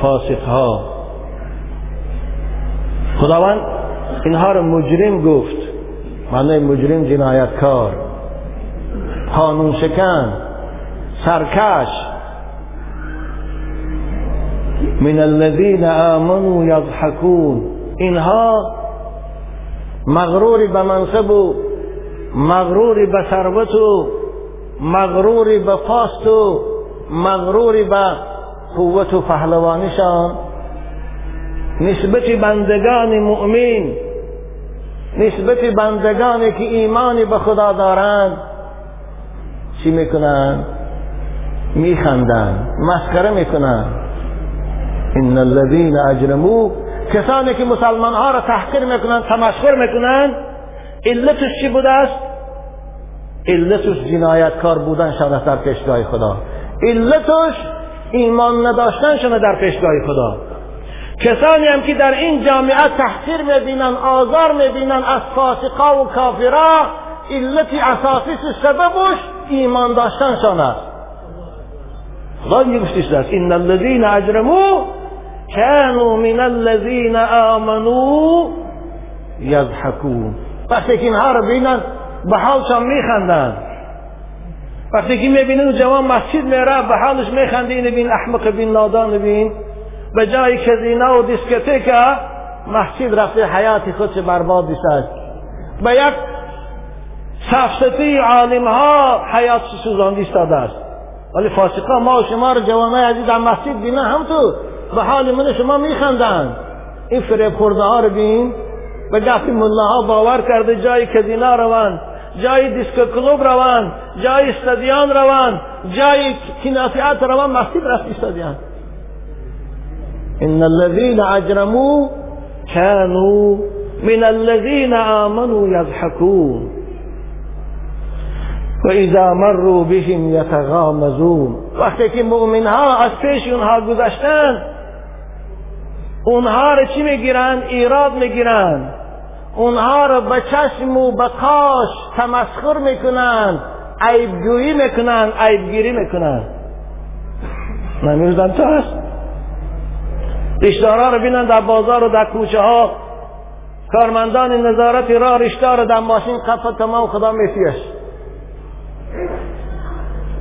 فاسقها. خداوند اینها رو مجرم گفت. معنی مجرم جنایتکار قانون شکن سرکش. من الذين آمنوا يضحكون اینها مغروری به منصب و مغروری به ثروت و مغروری به پاست و مغروری به قوت و پهلوانیشان. نسبت بندگان مؤمن نسبت بندگانی که ایمانی به خدا دارند چی می‌کنند میخندند مسخره می‌کنند ان الذين اجرموا کسانی که مسلمان ها را تحقیر می‌کنند تمسخر می‌کنند علتش چی بوده است؟ علتش جنایتکار شده در پیشگاه خدا. علتش ایمان نداشتن شده در پیشگاه خدا. کسانی هم که در این جامعه تحقیر می‌بینن آزار می‌بینن از فاسقا و کافرا علت اساسی سببش ایمان داشتنشان است. خدا میگفتش است. ان الذين اجرموا كانوا من الذين آمنوا يضحكون وقتی که اینها رو بینن به حالشان میخندن. وقتی که می‌بینن جوان مسجد میره به حالش میخنده این بین احمق بین نادان بین به جای کزینه و دیسکتیک مسجد رفته حیات خودش برباد بیسد به یک سفسطی عالم ها حیات سوزاندی استاده است. ولی فاسقا ما و شما رو جوانای عزیز در مسجد بینن هم تو به حال من شما میخندند این فریب خورده ها رو بین به گفت ملاها باور کرده جای کزینا روان جای دیسکو کلوب روان جای استادیان روان جای کیناسیات روان مسجد رفت استادیان. إن الذين أجرموا كانوا من الذين آمنوا يضحكون. و اذا مروا بهم یتغامزون وقتی که مؤمن ها از پیش اونها گذشتن اونها رو چی میگیرن؟ ایراد میگیرن. اونها رو به چشم و به کاش تمسخر میکنن عیبگویی میکنن عیبگیری میکنن. هست رشدارا رو بینن در بازار و در کوچه ها کارمندان نظارت را رشدار در ماشین قفل تمام خدا میفیش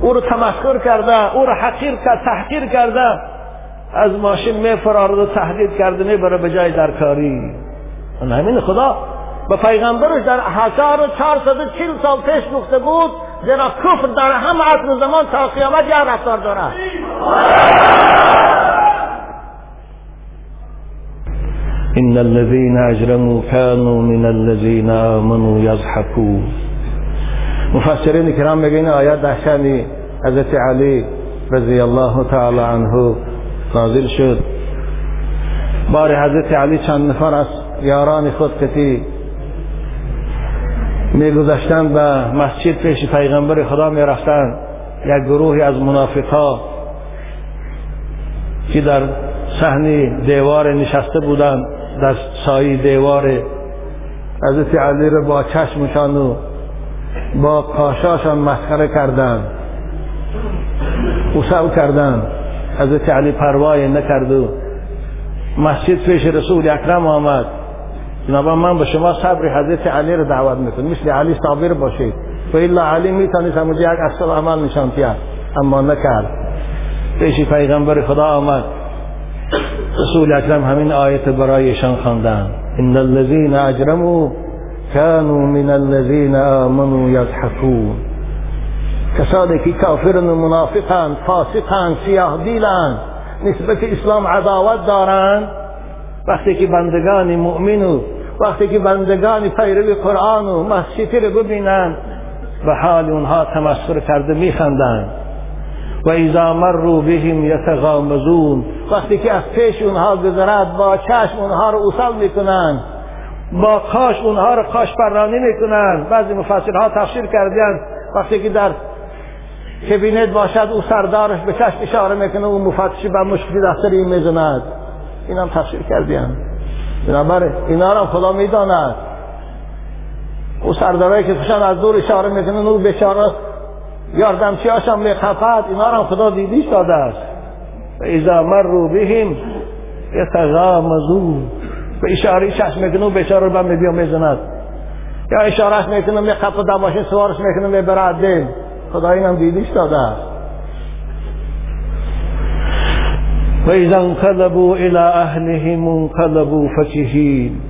او رو تمسخر کرده او رو حقیر کرد تحقیر کرده. از ماشین میفرارد و تهدید کرده می‌بره به جای درکاری. همین خدا به پیغمبرش در هزار و چهل سال پیش گفته بود زیرا کفر در همه عصر زمان تا قیامت یک رفتار دارد. إن الذين أجرموا كانوا من الذين آمنوا يضحكون. مفسرین کرام میگن آیات در حضرت علی رضی الله تعالی عنه نازل شد. بار حضرت علی چند نفر از یاران خود کتی میگذشتند به مسجد پیش پیغمبر خدا می‌رفتند یک گروهی از منافقا که در صحنه دیوار نشسته بودند. در سایه دیوار حضرت علی را با چشمشان و با کاشاشان مسخره کردند. او کردند. حضرت علی پروای نکرد و مسجد پیش رسول اکرم آمد. جناب من به شما صبر حضرت علی رو دعوت می‌کنم. مثل علی صابر باشید. و الا علی می‌تونید همونجا یک اصل عمل نشان اما نکرد. پیش پیغمبر خدا آمد. رسول اکرم همین آیت برایشان خواندند ان الذين اجرموا كانوا من الذين آمنوا يضحكون کسانی که کافرن و منافقند فاسقند سیاه دیلند نسبت اسلام عداوت دارند وقتی که بندگان مؤمن و وقتی که بندگان پیرو قرآن و مسجدی رو ببینند به حال اونها تمسخر کرده میخندند و ایزا مروا بهم یتغامزون. وقتی که از پیش اونها گذرد با چشم اونها رو اوصل می‌کنن با کاش اونها رو کاش پرانی می‌کنن. بعضی مفسرها تفسیر کردن وقتی که در کبینت باشد او سردارش به چشم اشاره می‌کنه و مفتشی بر مشکلی دفتری می‌زند. این هم تفسیر کردیم بنابراین اینا رو خدا می‌داند. او سردارایی که کشن از دور اشاره می‌کنن او بشاره یاردمچی هاشم میخفت اینا رو خدا دیدیش داده است. و ایزا مرو بهم یتغامزون به اشاره چشم می‌کنه و بشاره رو بم بیا می‌زند. یا اشارهش می‌کنه میخفت دماشین سوارش می‌کنه می‌بره دل خدا اینم دیدیش داده است. و اذا انقلبوا الى اهلهم انقلبوا فکهین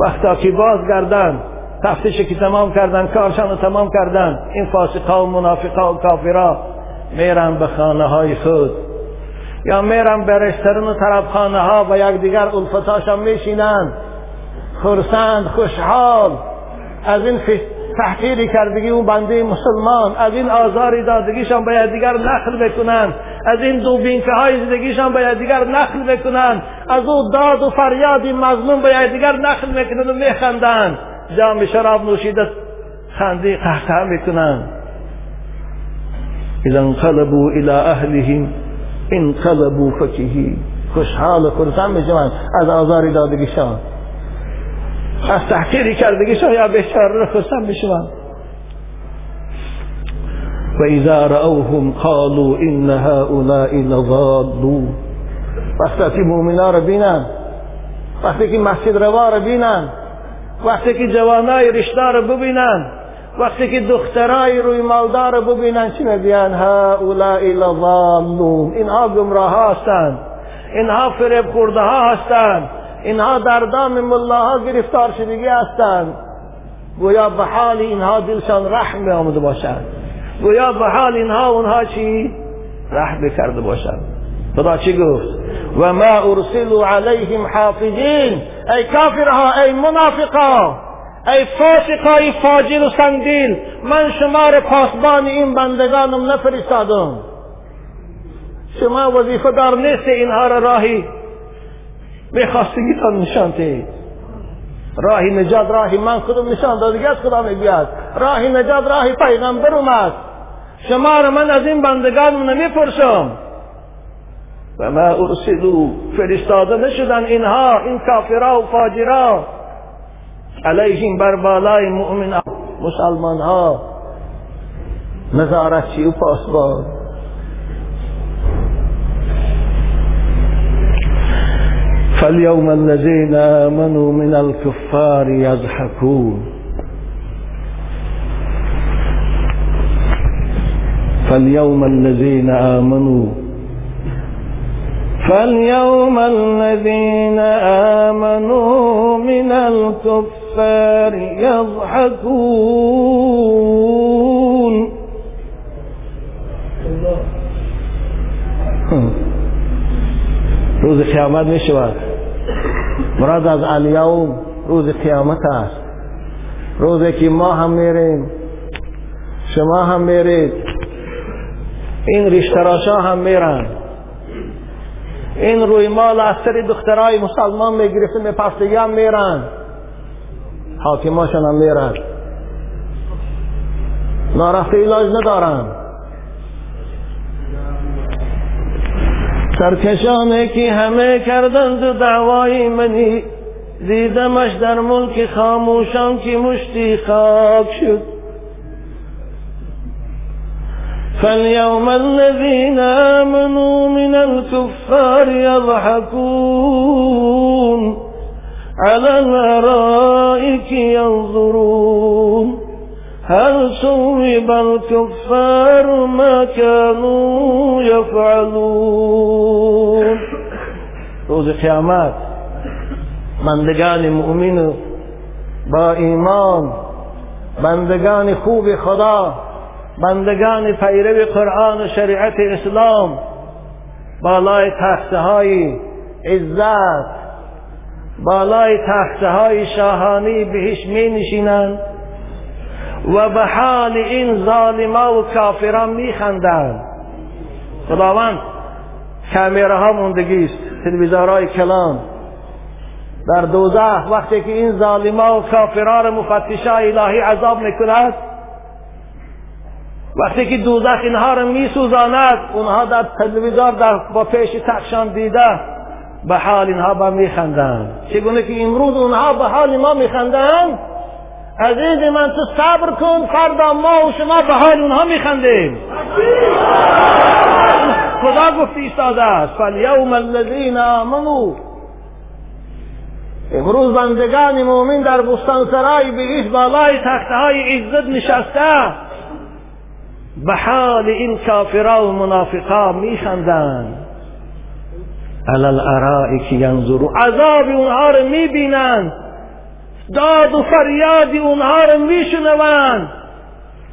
وقتا که بازگردن تفتیش که تمام کردن کارشان رو تمام کردن. این فاسقا و منافقا و کافرا. میرن به خانه های خود. یا میرن به رسترن و طرف خانه ها و یکدیگر الفتاشان میشینن. خرسند خوشحال. از این تحقیری کردگی اون بنده مسلمان. از این آزاری دادگیشان باید دیگر نقل بکنن. از این دو بینکه های زندگیشان باید دیگر نقل بکنن. از او داد و فریادی مظلوم باید دیگر نقل می‌کنن و میخندن. جام شراب نوشیده خندی قهقه می‌کنن اذا انقلبوا الى اهلهم انقلبوا فکهی. خوشحال و خرسن می‌شوند از آزاری دادگیشان از تحقیری کردگیشان یا بهشار خرسن می‌شوند و اذا رأوهم قالوا ان هؤلاء لضالون. وقتی که مؤمنا رو بینن وقتی که مسجد روا رو بینن وقتی که جوانای رشته رو ببینن وقتی که دخترای روی مالدار ببینن چی میگن؟ هؤلاء لضالون اینها گمراه هستند اینها فریب خورده ها هستند اینها در دام ملاها گرفتار شدگی هستند گویا به حال اینها دلشان رحم آمده باشند گویا به حال اینها اونها چی؟ رحم کرده باشند خدا چی گفت؟ و ما ارسلوا علیهم حافظین. ای کافرها ای منافقا ای فاسقای فاجر و سنگدیل من شما را پاسبان این بندگانم نفرستادم. شما وظیفه دار نیست اینها را راهی بخواستگیتان نشان تهید راهی نجات راهی من خودم نشان دادگی از خدا می‌گوید راهی نجات راهی پیغمبر اومد. شما را من از این بندگانم نمی‌پرسم. و ارسلو فرستاده نشدن اینها این کافرها و فاجرها علیهم بر بالای مؤمن مسلمان ها نظارتچی و پاسبان فاليوم الذين آمنوا من الكفار يضحكون فاليوم الذين آمنوا فاليوم الذين آمنوا من الكفار يضحكون. روز قیامت می شود مراد از الیوم روز قیامت است. روزی که ما هم میریم شما هم میرید. این ریشتراشا هم میرن. این روی مال از سری دخترای مسلمان می‌گرفته هم میرن. حاکماشان هم میرن. نارفته علاج ندارن. سرکشانه که همه کردند دعوای منی. دیدمش در ملک خاموشان که مشتی خاک شد. فاليوم الذين آمنوا من الكفار يضحكون على الأرائك ينظرون. هل صوب الكفار ما كانوا يفعلون؟ روز قیامت بندگان مؤمن با ایمان بندگان خوب خدا بندگان پیرو قرآن و شریعت اسلام بالای تخته های عزت بالای تخته های شاهانی بهش می نشینند و به حال این ظالما و کافران می خندند خداوند کامیره ها موندگی است تلویزیونهای کلان. در دوزخ وقتی که این ظالما و کافران مفتشا الهی عذاب می‌کند وقتی که دوزخ اینها را میسوزاند اونها در تلویزیون در با پیش تخشان دیده به حال اینها با میخندند. چگونه که امروز اونها به حال ما میخندند؟ عزیز من تو صبر کن فردا ما و شما به حال اونها میخندیم. خدا گفت ایستاده است. فالیوم الذین آمنوا. امروز بندگان مؤمن در بستان سرای به بالای تخته های عزت نشسته. به حال این کافرا و منافقا میخندند علی الارائک ینظرون عذاب اونها رو می‌بینند داد و فریاد اونها رو میشنوند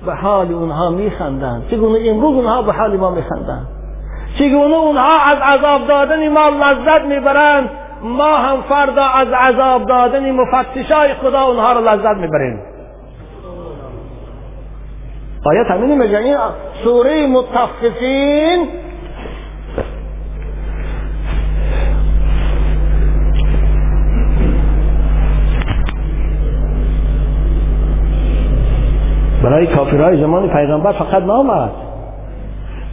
به حال اونها میخندند چگونه امروز اونها به حال ما میخندند چگونه اونها از عذاب دادن ما لذت می‌برند ما هم فردا از عذاب دادن مفتشای خدا اونها رو لذت می‌بریم. همینی میگه این سوره متفقین؟ برای کافرهای زمان پیغمبر فقط نامد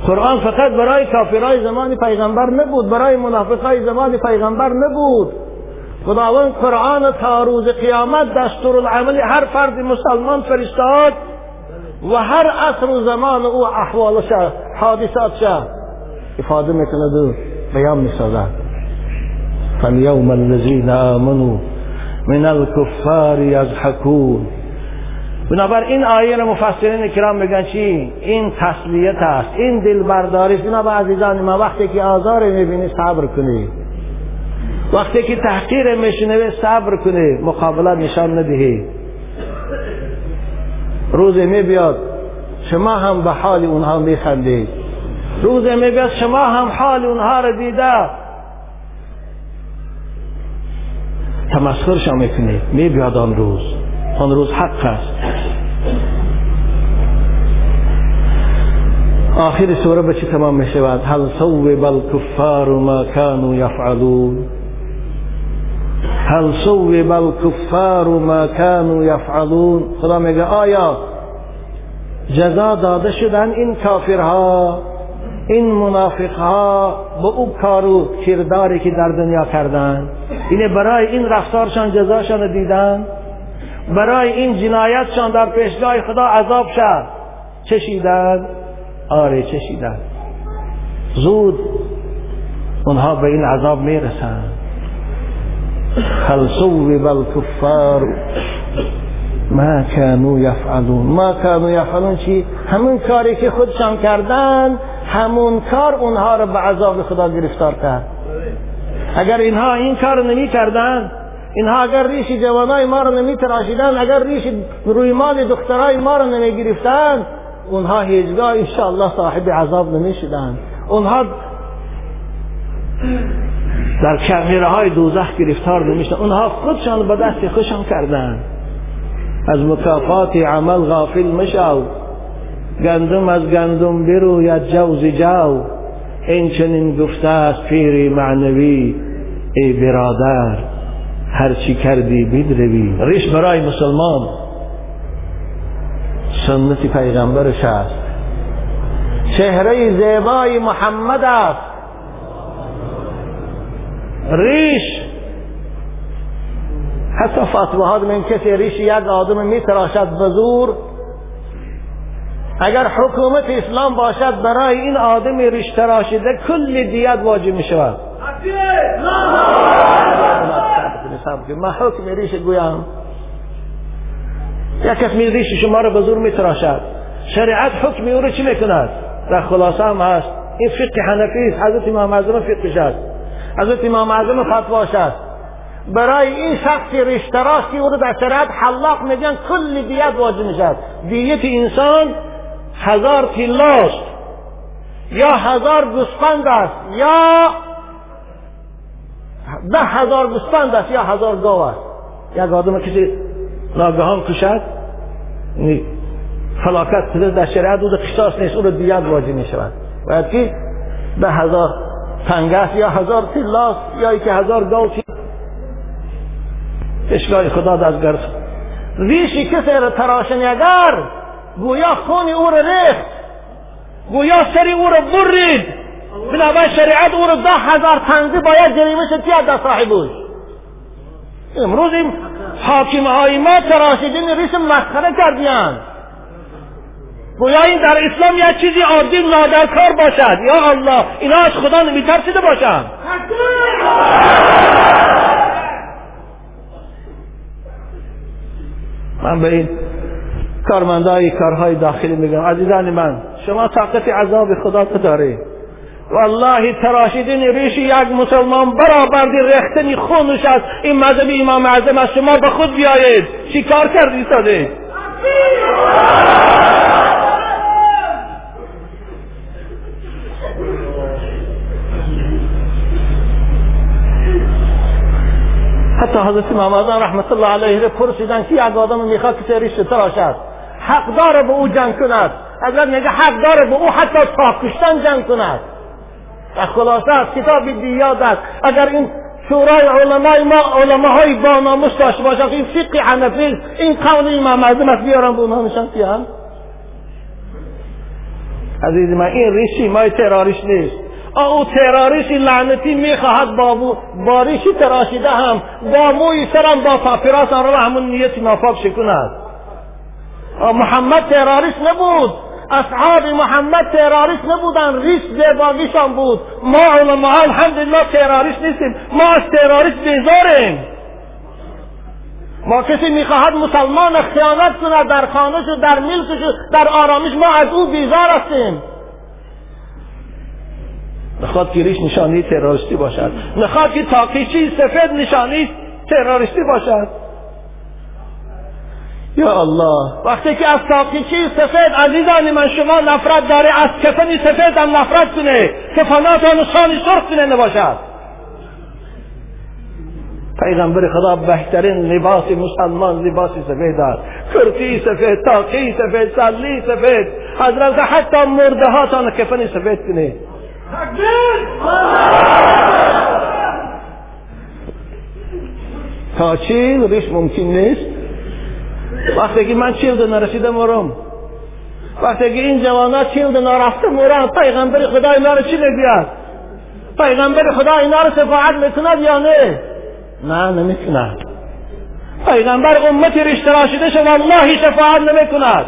قرآن فقط برای کافرهای زمان پیغمبر نبود برای منافقهای زمان پیغمبر نبود. خداوند قرآن تا روز قیامت دستور العمل هر فرد مسلمان فرستاد. و هر عصر و زمان او احوالش حادثاتش افاده می‌کند و بیان می‌سازد. فالیوم الذین آمنوا من الكفار یضحکون بنابر این آیه را مفسرین کرام میگن چی؟ این تسلیت است این دلبرداری است. بنابر عزیزان ما وقتی که آزار می‌بینی صبر کنی. وقتی که تحقیر میشنوی صبر کنی مقابلت نشان ندهی. روزی میبیاد شما هم به حال اونها میخندید. روزی میبیاد شما هم حال اونها را دیده. تمسخرشان می‌کنید میبیاد آن روز. آن روز حق است. آخر سوره به چی تمام می شود هل صوب الكفار ما كانوا يفعلون هل صوب الكفار ما كانوا يفعلون؟ خدا میگه آیا جزا داده شدن این کافرها این منافقها به او کار و کرداری که در دنیا کردن؟ اینه برای این رفتارشان جزاشان دیدن؟ برای این جنایتشان در پیشگاه خدا عذاب شد. چشیدن؟ آره چشیدن. زود اونها به این عذاب می‌رسند هل صوب الكفار؟ ما كانوا یفعلون ما كانوا یفعلون چی؟ همون کاری که خودشان کردن همون کار اونها رو به عذاب خدا گرفتار کرد. اگر اینها این کار نمی کردن اینها اگر ریش جوانای ما رو نمی تراشیدن اگر ریش روی مال دخترای ما رو نمی گرفتن اونها هیچگاه انشاءالله صاحب عذاب نمی شدن اونها در کمیره های دوزخ گرفتار نمیشن. اونها خودشان به دست خودشان کردن. از مکافات عمل غافل مشو گندم از گندم بروید جوز جو این چنین گفته است پیری معنوی. ای برادر هر چی کردی بدروی. ریش برای مسلمان. سنت پیغمبرش است. چهره زیبای محمد است. ریش. حتی فتوه ها من کسی ریش یک آدم می تراشد بزور اگر حکومت اسلام باشد برای این آدم ریش تراشیده کل دیت واجب می شود. ما حکم ریش گویم. یک کس ریش شما را بزور می تراشد. شریعت حکم او را چی می کند؟ در خلاصه هم هست. این فقه حنفی است. حضرت امام فقهش است حضرت امام اعظم فتواش است برای این شخص ریشتراش که او رو در شریعت حلاق میگن کل دیت واجب می‌شد دیت انسان هزار تیلاست یا هزار گوسفند است یا ده هزار گوسفند است یا هزار گاو است. یک آدم کسی ناگهان کشد فلاکت شده در شریعت او قصاص نیست او رو دیت واجب می شود باید که ده هزار تنگه یا هزار تلاس یا که هزار گاو اشگاه خدا دستگرد. ریشی کسی را تراشن اگر گویا خون او را ریخت. گویا سری او را برید. بنابرای شریعت او را ده هزار تنزی باید جریمه شد که در صاحبوش امروز این حاکم های ما تراشیدین ریش مسخره کردیان. گویا این در اسلام یک چیزی عادی نادرکار باشد. یا الله اینا از خدا نمیترسیده باشند من به این کارمندای کارهای داخلی میگم. عزیزان من شما طاقت عذاب خدا تو داره والله تراشیدین ریش یک مسلمان برآوردی رختنی خونش از این مذهب امام اعظم از شما به خود بیایید. چی کار کردی ساده؟ حتی حضرت امام اعظم رحمت الله علیه پرسیدن که یک آدم می‌خواد که ریش تراشد حق داره به او جنگ کند اگر میگه حق داره به او حتی تا کشتن جنگ کند و خلاصه از کتاب دیاد است. اگر این شورای علمای ما علماهای با ناموس داشته باشند این فقه حنفی این قول امام اعظم است بیارم به اونها نشان عزیز من این ریشی مای تراریش نیست. او تراریشی لعنتی می‌خواهد با باریشی تراشیده هم با موی سرم با پاپیراس رو همون نیت نافاق شکند محمد تراریست نبود. اصحاب محمد تراریست نبودن. ریس زیباگیشان بود. ما علماء الحمدلله تراریست نیستیم. ما از تراریست بیزاریم. ما کسی می‌خواهد مسلمان خیانت کند در خانهش و در ملکش و در آرامش ما از او بیزار هستیم. نخواد که ریش نشانی تروریستی باشد. نخواد که تاکیچی سفید نشانی تروریستی باشد. یا الله وقتی که از تاقیچی سفید عزیزان من شما نفرت داره از کفنی سفید هم نفرت کنه کفنات و نشانی سرخ کنه نباشد. پیغمبر خدا بهترین لباس مسلمان لباس سفید است. کرتی سفید تاقی سفید سلی سفید حضرت حتی مرده ها تا کفنی سفید کنه تا چی؟ ریش ممکن نیست. وقتی که من چیلد نرسیده مرم وقتی که این جوانا چیلد نرفته مرم پیغمبر خدا اینا رو چی نگوید پیغمبر خدا اینا رو شفاعت می‌کند یا نه؟ نه نمی‌کند. پیغمبر امتی ریش تراشیده شد والله شفاعت نمی‌کند.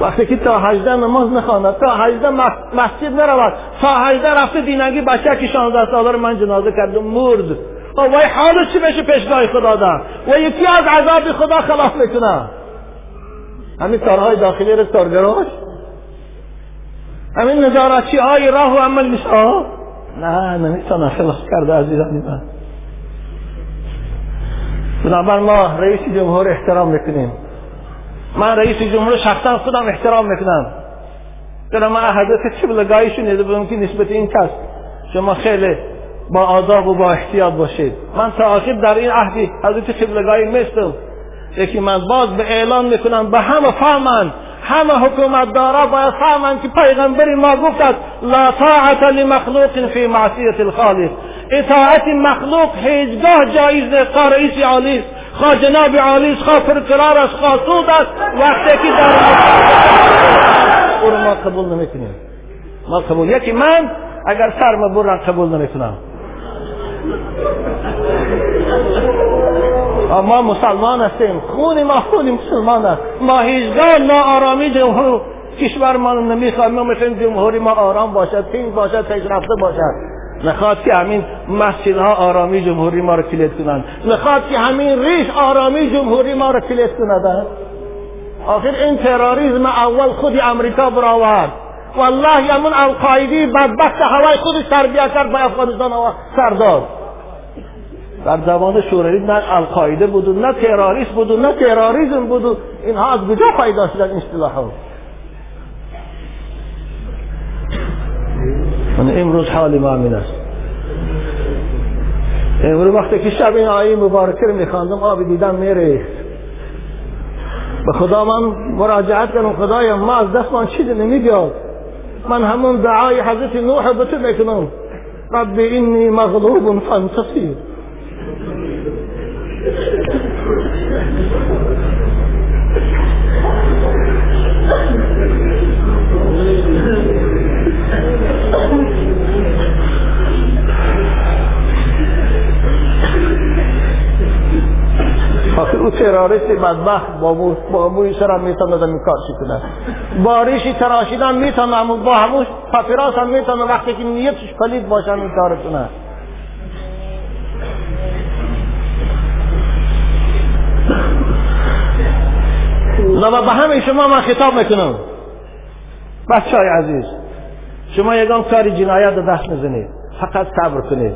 وقتی که تا هجده نماز نخواند تا هجده مسجد نرود تا هجده رفته دینگی بچه که شانزده ساله رو من جنازه کردم مرد. وای حالو چی بشه پیشگاه خدا ده و یکی از عذاب خدا خلاف می‌کنه. همین کارهای داخلی رو کارگراش همین نظارتچی های راه و عمل نیست نه نمی‌تونه خلاص کرده عزیزان من. بنابر ما رئیس جمهور احترام می‌کنیم. من رئیس جمهور شخصا خودم احترام می‌کنم. چرا من حضرت قبلگاهی شنیده بودم که نسبت این کس شما خیلی با آداب و با احتیاط باشید. من آخر در این عهدی حضرت قبلگاهی مثل یکی من باز به اعلان می‌کنم به همه فهمند همه حکومت دارا باید فهمند که پیغمبری ما گفت است لا طاعت لمخلوق فی معصیت الخالق. اطاعت مخلوق هیچگاه جایز نیست رئیس عالی خواه جناب عالی است خواه پرقرار است خواه سود است وقتی که در او رو ما قبول نمی‌کنیم. ما قبول یکی من اگر سرم برم قبول نمی‌کنم. ما مسلمان هستیم. خون ما خون مسلمان است. ما هیچگاه ناآرامی جمهور کشور ما نمی‌خوایم ما می‌خوایم جمهوری ما آرام باشد تین باشد پیشرفته باشد. نخواد که همین مسجدها آرامی جمهوری ما رو کلید کنند نخواد که همین ریش آرامی جمهوری ما رو کلید کند آخر این تروریسم اول خودی امریکا برآورد والله همون القاعدی بدبخت هوای خودش تربیه کرد به افغانستان سرداد در زمان شوروی نه القاعده بود نه تروریست بود نه تروریسم بود اینها از کجا پیدا شدن اصطلاحات من امروز حال ما است. امروز وقتی که شب این آیه مبارکه رو میخواندم آب دیدم میریخت به خدا من مراجعت کنم خدایا ما از دست من چیزی نمیبیاد من همون دعای حضرت نوح به تو بکنم رب اینی مغلوب فانتصیر او تراریست بدبخت با با موی سرم می‌تونه این کارشی کنه باریشی تراشیدن می‌تونه همون با همون پاپیراس هم می‌تونه وقتی که نیتش پلید باشه این کار کنه و به همه شما من خطاب می‌کنم. بچه های عزیز شما یگان کاری جنایت دست نزنید. فقط صبر کنید.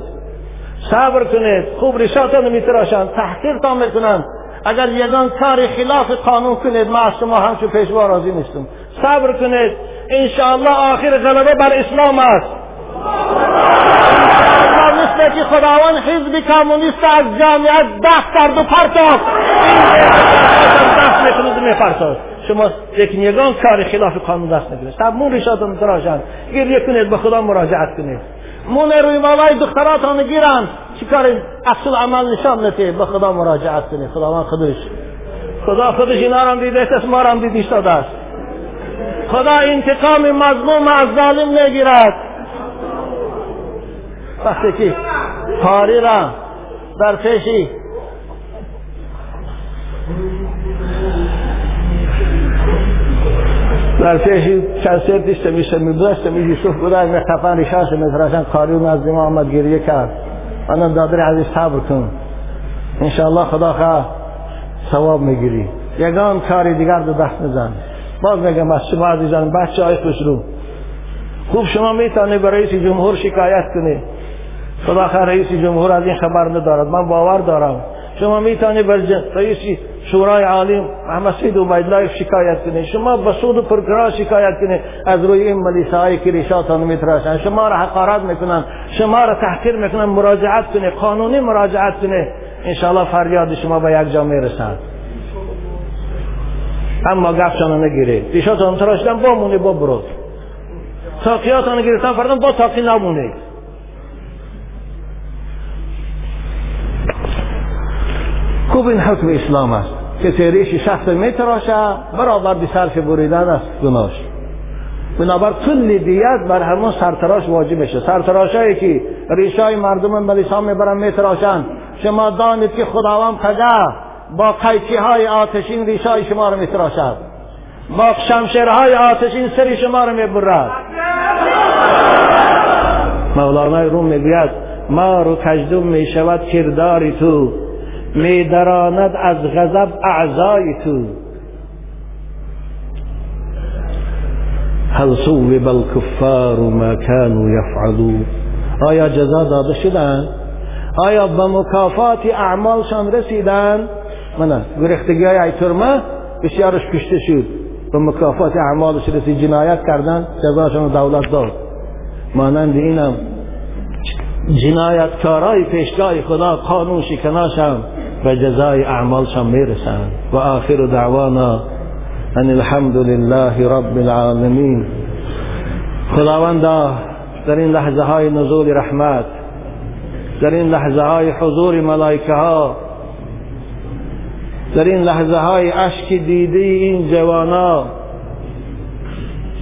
صبر کنید. خوب ریشاتان میتراشن. تحقیرتان می‌کنن. اگر یگان کار خلاف قانون کنید ما از شما همچون پیشوا راضی نیستم. صبر کنید. انشاءالله آخر غلبه بر اسلام است. مثل که خداوند حزب کمونیست از جامعه دست کرد و پرتاست دست می‌کنید میپرتاست شما یک یگان کار خلاف قانون دست نگیرید. مون ریشاتون میتراشن گریه کنید به خدا مراجعت کنید. مون روی مالای دختراتان گیرن. چیکار اصل عمل نشان نده به خدا مراجعت کنید خداوند خودش. خدا خودش اینا رو دیده است ما رو دیدیش است. خدا انتقام مظلوم از ظالم نگیرد. وقتی که کاری را در پیشی در پیشی چند سر دیست میشه میبرست می یوسف بوده می خفن ریشاش میتراشن کاری اون از دیما آمد گریه کرد. منم دادر عزیز صبر کن انشاءالله خدا خواه ثواب می‌گیری یگان کاری دیگر دو دست نزن باز میگم از شما عزیزان بچه های خوش رو خوب شما می‌تونه به رئیس جمهور شکایت کنی خدا خیر رئیس جمهور از این خبر ندارد من باور دارم شما می‌تونی بر رئیس شورای عالم محمد سید عبیدالله شکایت کنید شما به سود و پرکرا شکایت کنید از روی این ملیسه که ریشاتان میتراشن شما را حقارت می‌کنن شما را تحقیر می‌کنن مراجعت کنید قانونی مراجعت کنید انشاءالله فریاد شما به یک جا می‌رسند اما گفشان نگیرید ریشاتان تراشیدن با مونه با برود تاقیاتان گرفتن فردن با تاقی نمونید خوب حکم اسلام است. که ریش شخص می تراشه برابر به صرف بریدن است گناش بنابر کل دیت بر همون سرتراش واجب میشه. سرتراشایی که ریشای مردم ملیسا می‌برن میتراشن شما دانید که خداوند کجا با قیچی های آتشین ریشای شما رو میتراشد با شمشیرهای آتشین سری شما رو می‌برد. مولانای روم می‌گوید ما رو کجدم می‌شود کرداری تو. می دراند از غضب اعضای تو. هل صوب الكفار ما كانوا يفعلون. آیا جزا داده شدن؟ آیا به مکافات اعمالشان رسیدن؟ من گرختگی های ایترمه بسیارش کشته شد. به مکافات اعمالش رسید جنایت کردن جزاشان دولت داد. مانند اینم جنایتکارای پیشگاه خدا قانون شکناشم. و جزای اعمالشان میرسند و آخر دعوانا أن الحمد لله رب العالمین خداوندا در این لحظه های نزول رحمت در این لحظه های حضور ملائکه ها در این لحظه های عشق دیدی این جوانا.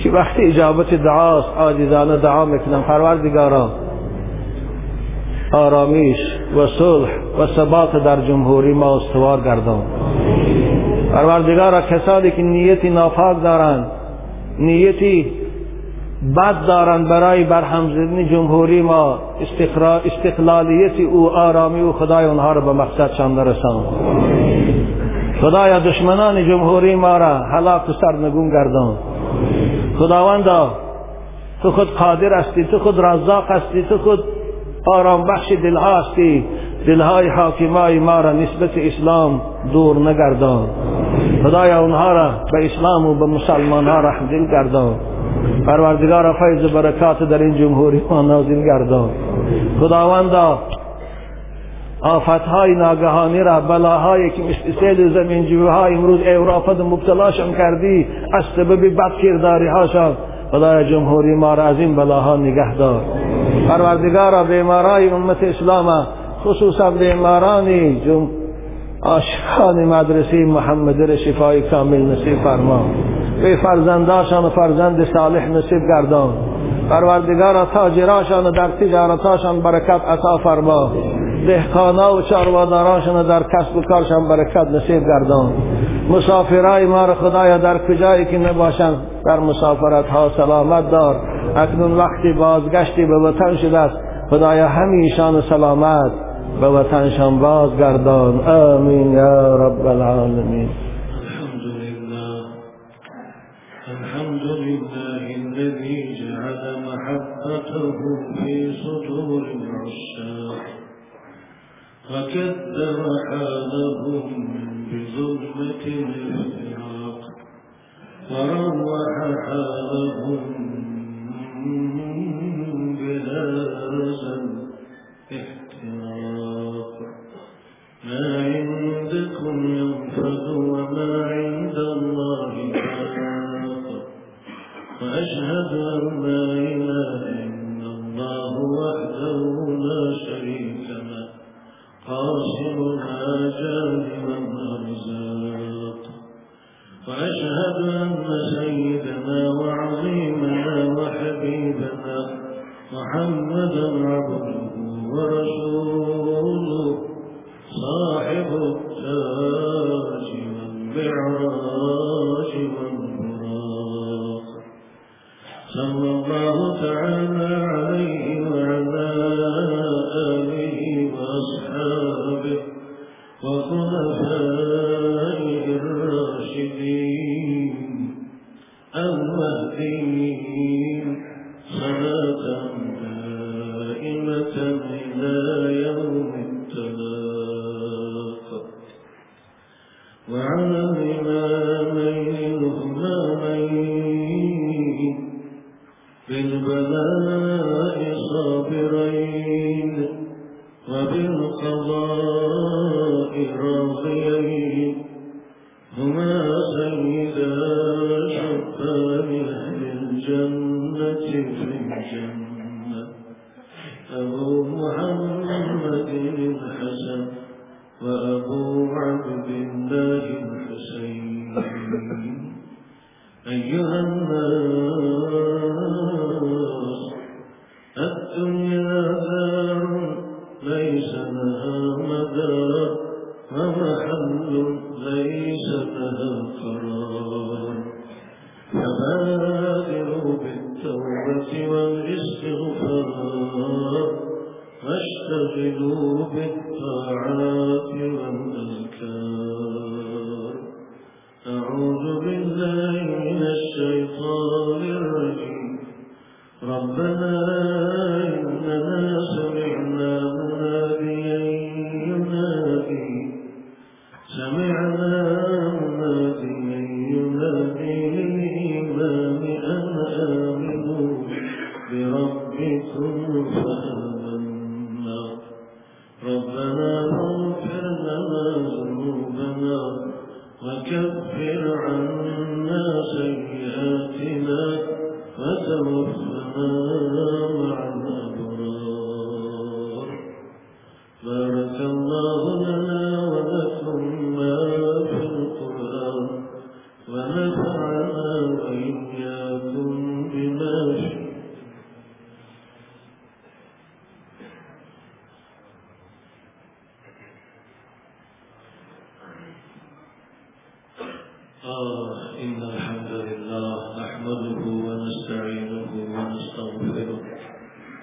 که وقتی اجابت دعاست؟ عاجزانه دعا میکنم. پروردگارا آرامیش و صلح و ثبات در جمهوری ما استوار گردان. پروردگارا کسانی که نیتی ناپاک دارند نیتی بد دارند برای برهم جمهوری ما استقلالیت او آرامی و خدای اونها را به مقصدشان برسان خدایا دشمنان جمهوری ما را هلاک و سرنگون گردان. خداوندا تو خود قادر هستی تو خود رزاق هستی تو خود آرام بخش دلها هستی دلهای حاکمای ما را نسبت اسلام دور نگردان. خدایا اونها را به اسلام و به مسلمان ها رحم دل گردان. پروردگار فیض برکات در این جمهوری ما نازل گردان. خداوندا آفتهای ناگهانی را بلاهایی که مثل سیل زمین جوهای امروز اورافت مبتلاشان کردی از سبب بد کرداری هاشان خدای جمهوری ما را از این بلاها نگه دار. پروردگارا بیمارای امت اسلام خصوصا بیمارانی جم آشخان مدرسه محمد را شفای کامل نصیب فرما. به فرزنداشان و فرزند صالح نصیب گردان. پروردگارا تاجراشان و در تجارتاشان برکت عطا فرما. دهقانا و چارواداراشان در کسب و کارشان برکت نصیب گردان. مسافرای ما را خدایا در کجایی که نباشند در مسافرت ها سلامت دار. اکنون وقتی بازگشتی به وطن شده است. خدایا همیشان سلامت. به وطنشان بازگردان. آمین یا رب العالمین. الحمد لله. الذي جعل محبته في صدور وكدر حالهم بظلمة الافتراق وروح حالهم بهذا الاحتراق ما عندكم ينفد وما عند الله باق وأشهد أن لا إله والأرزاق وأشهد أن سيدنا وعظيمنا وحبيبنا محمدا عبده ورسوله صاحب صلى الله تعالى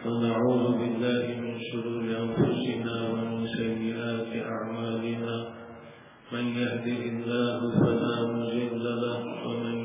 ونعوذ بالله من شرور أنفسنا ومن سيئات أعمالنا. من يهده الله فلا مضل له ومن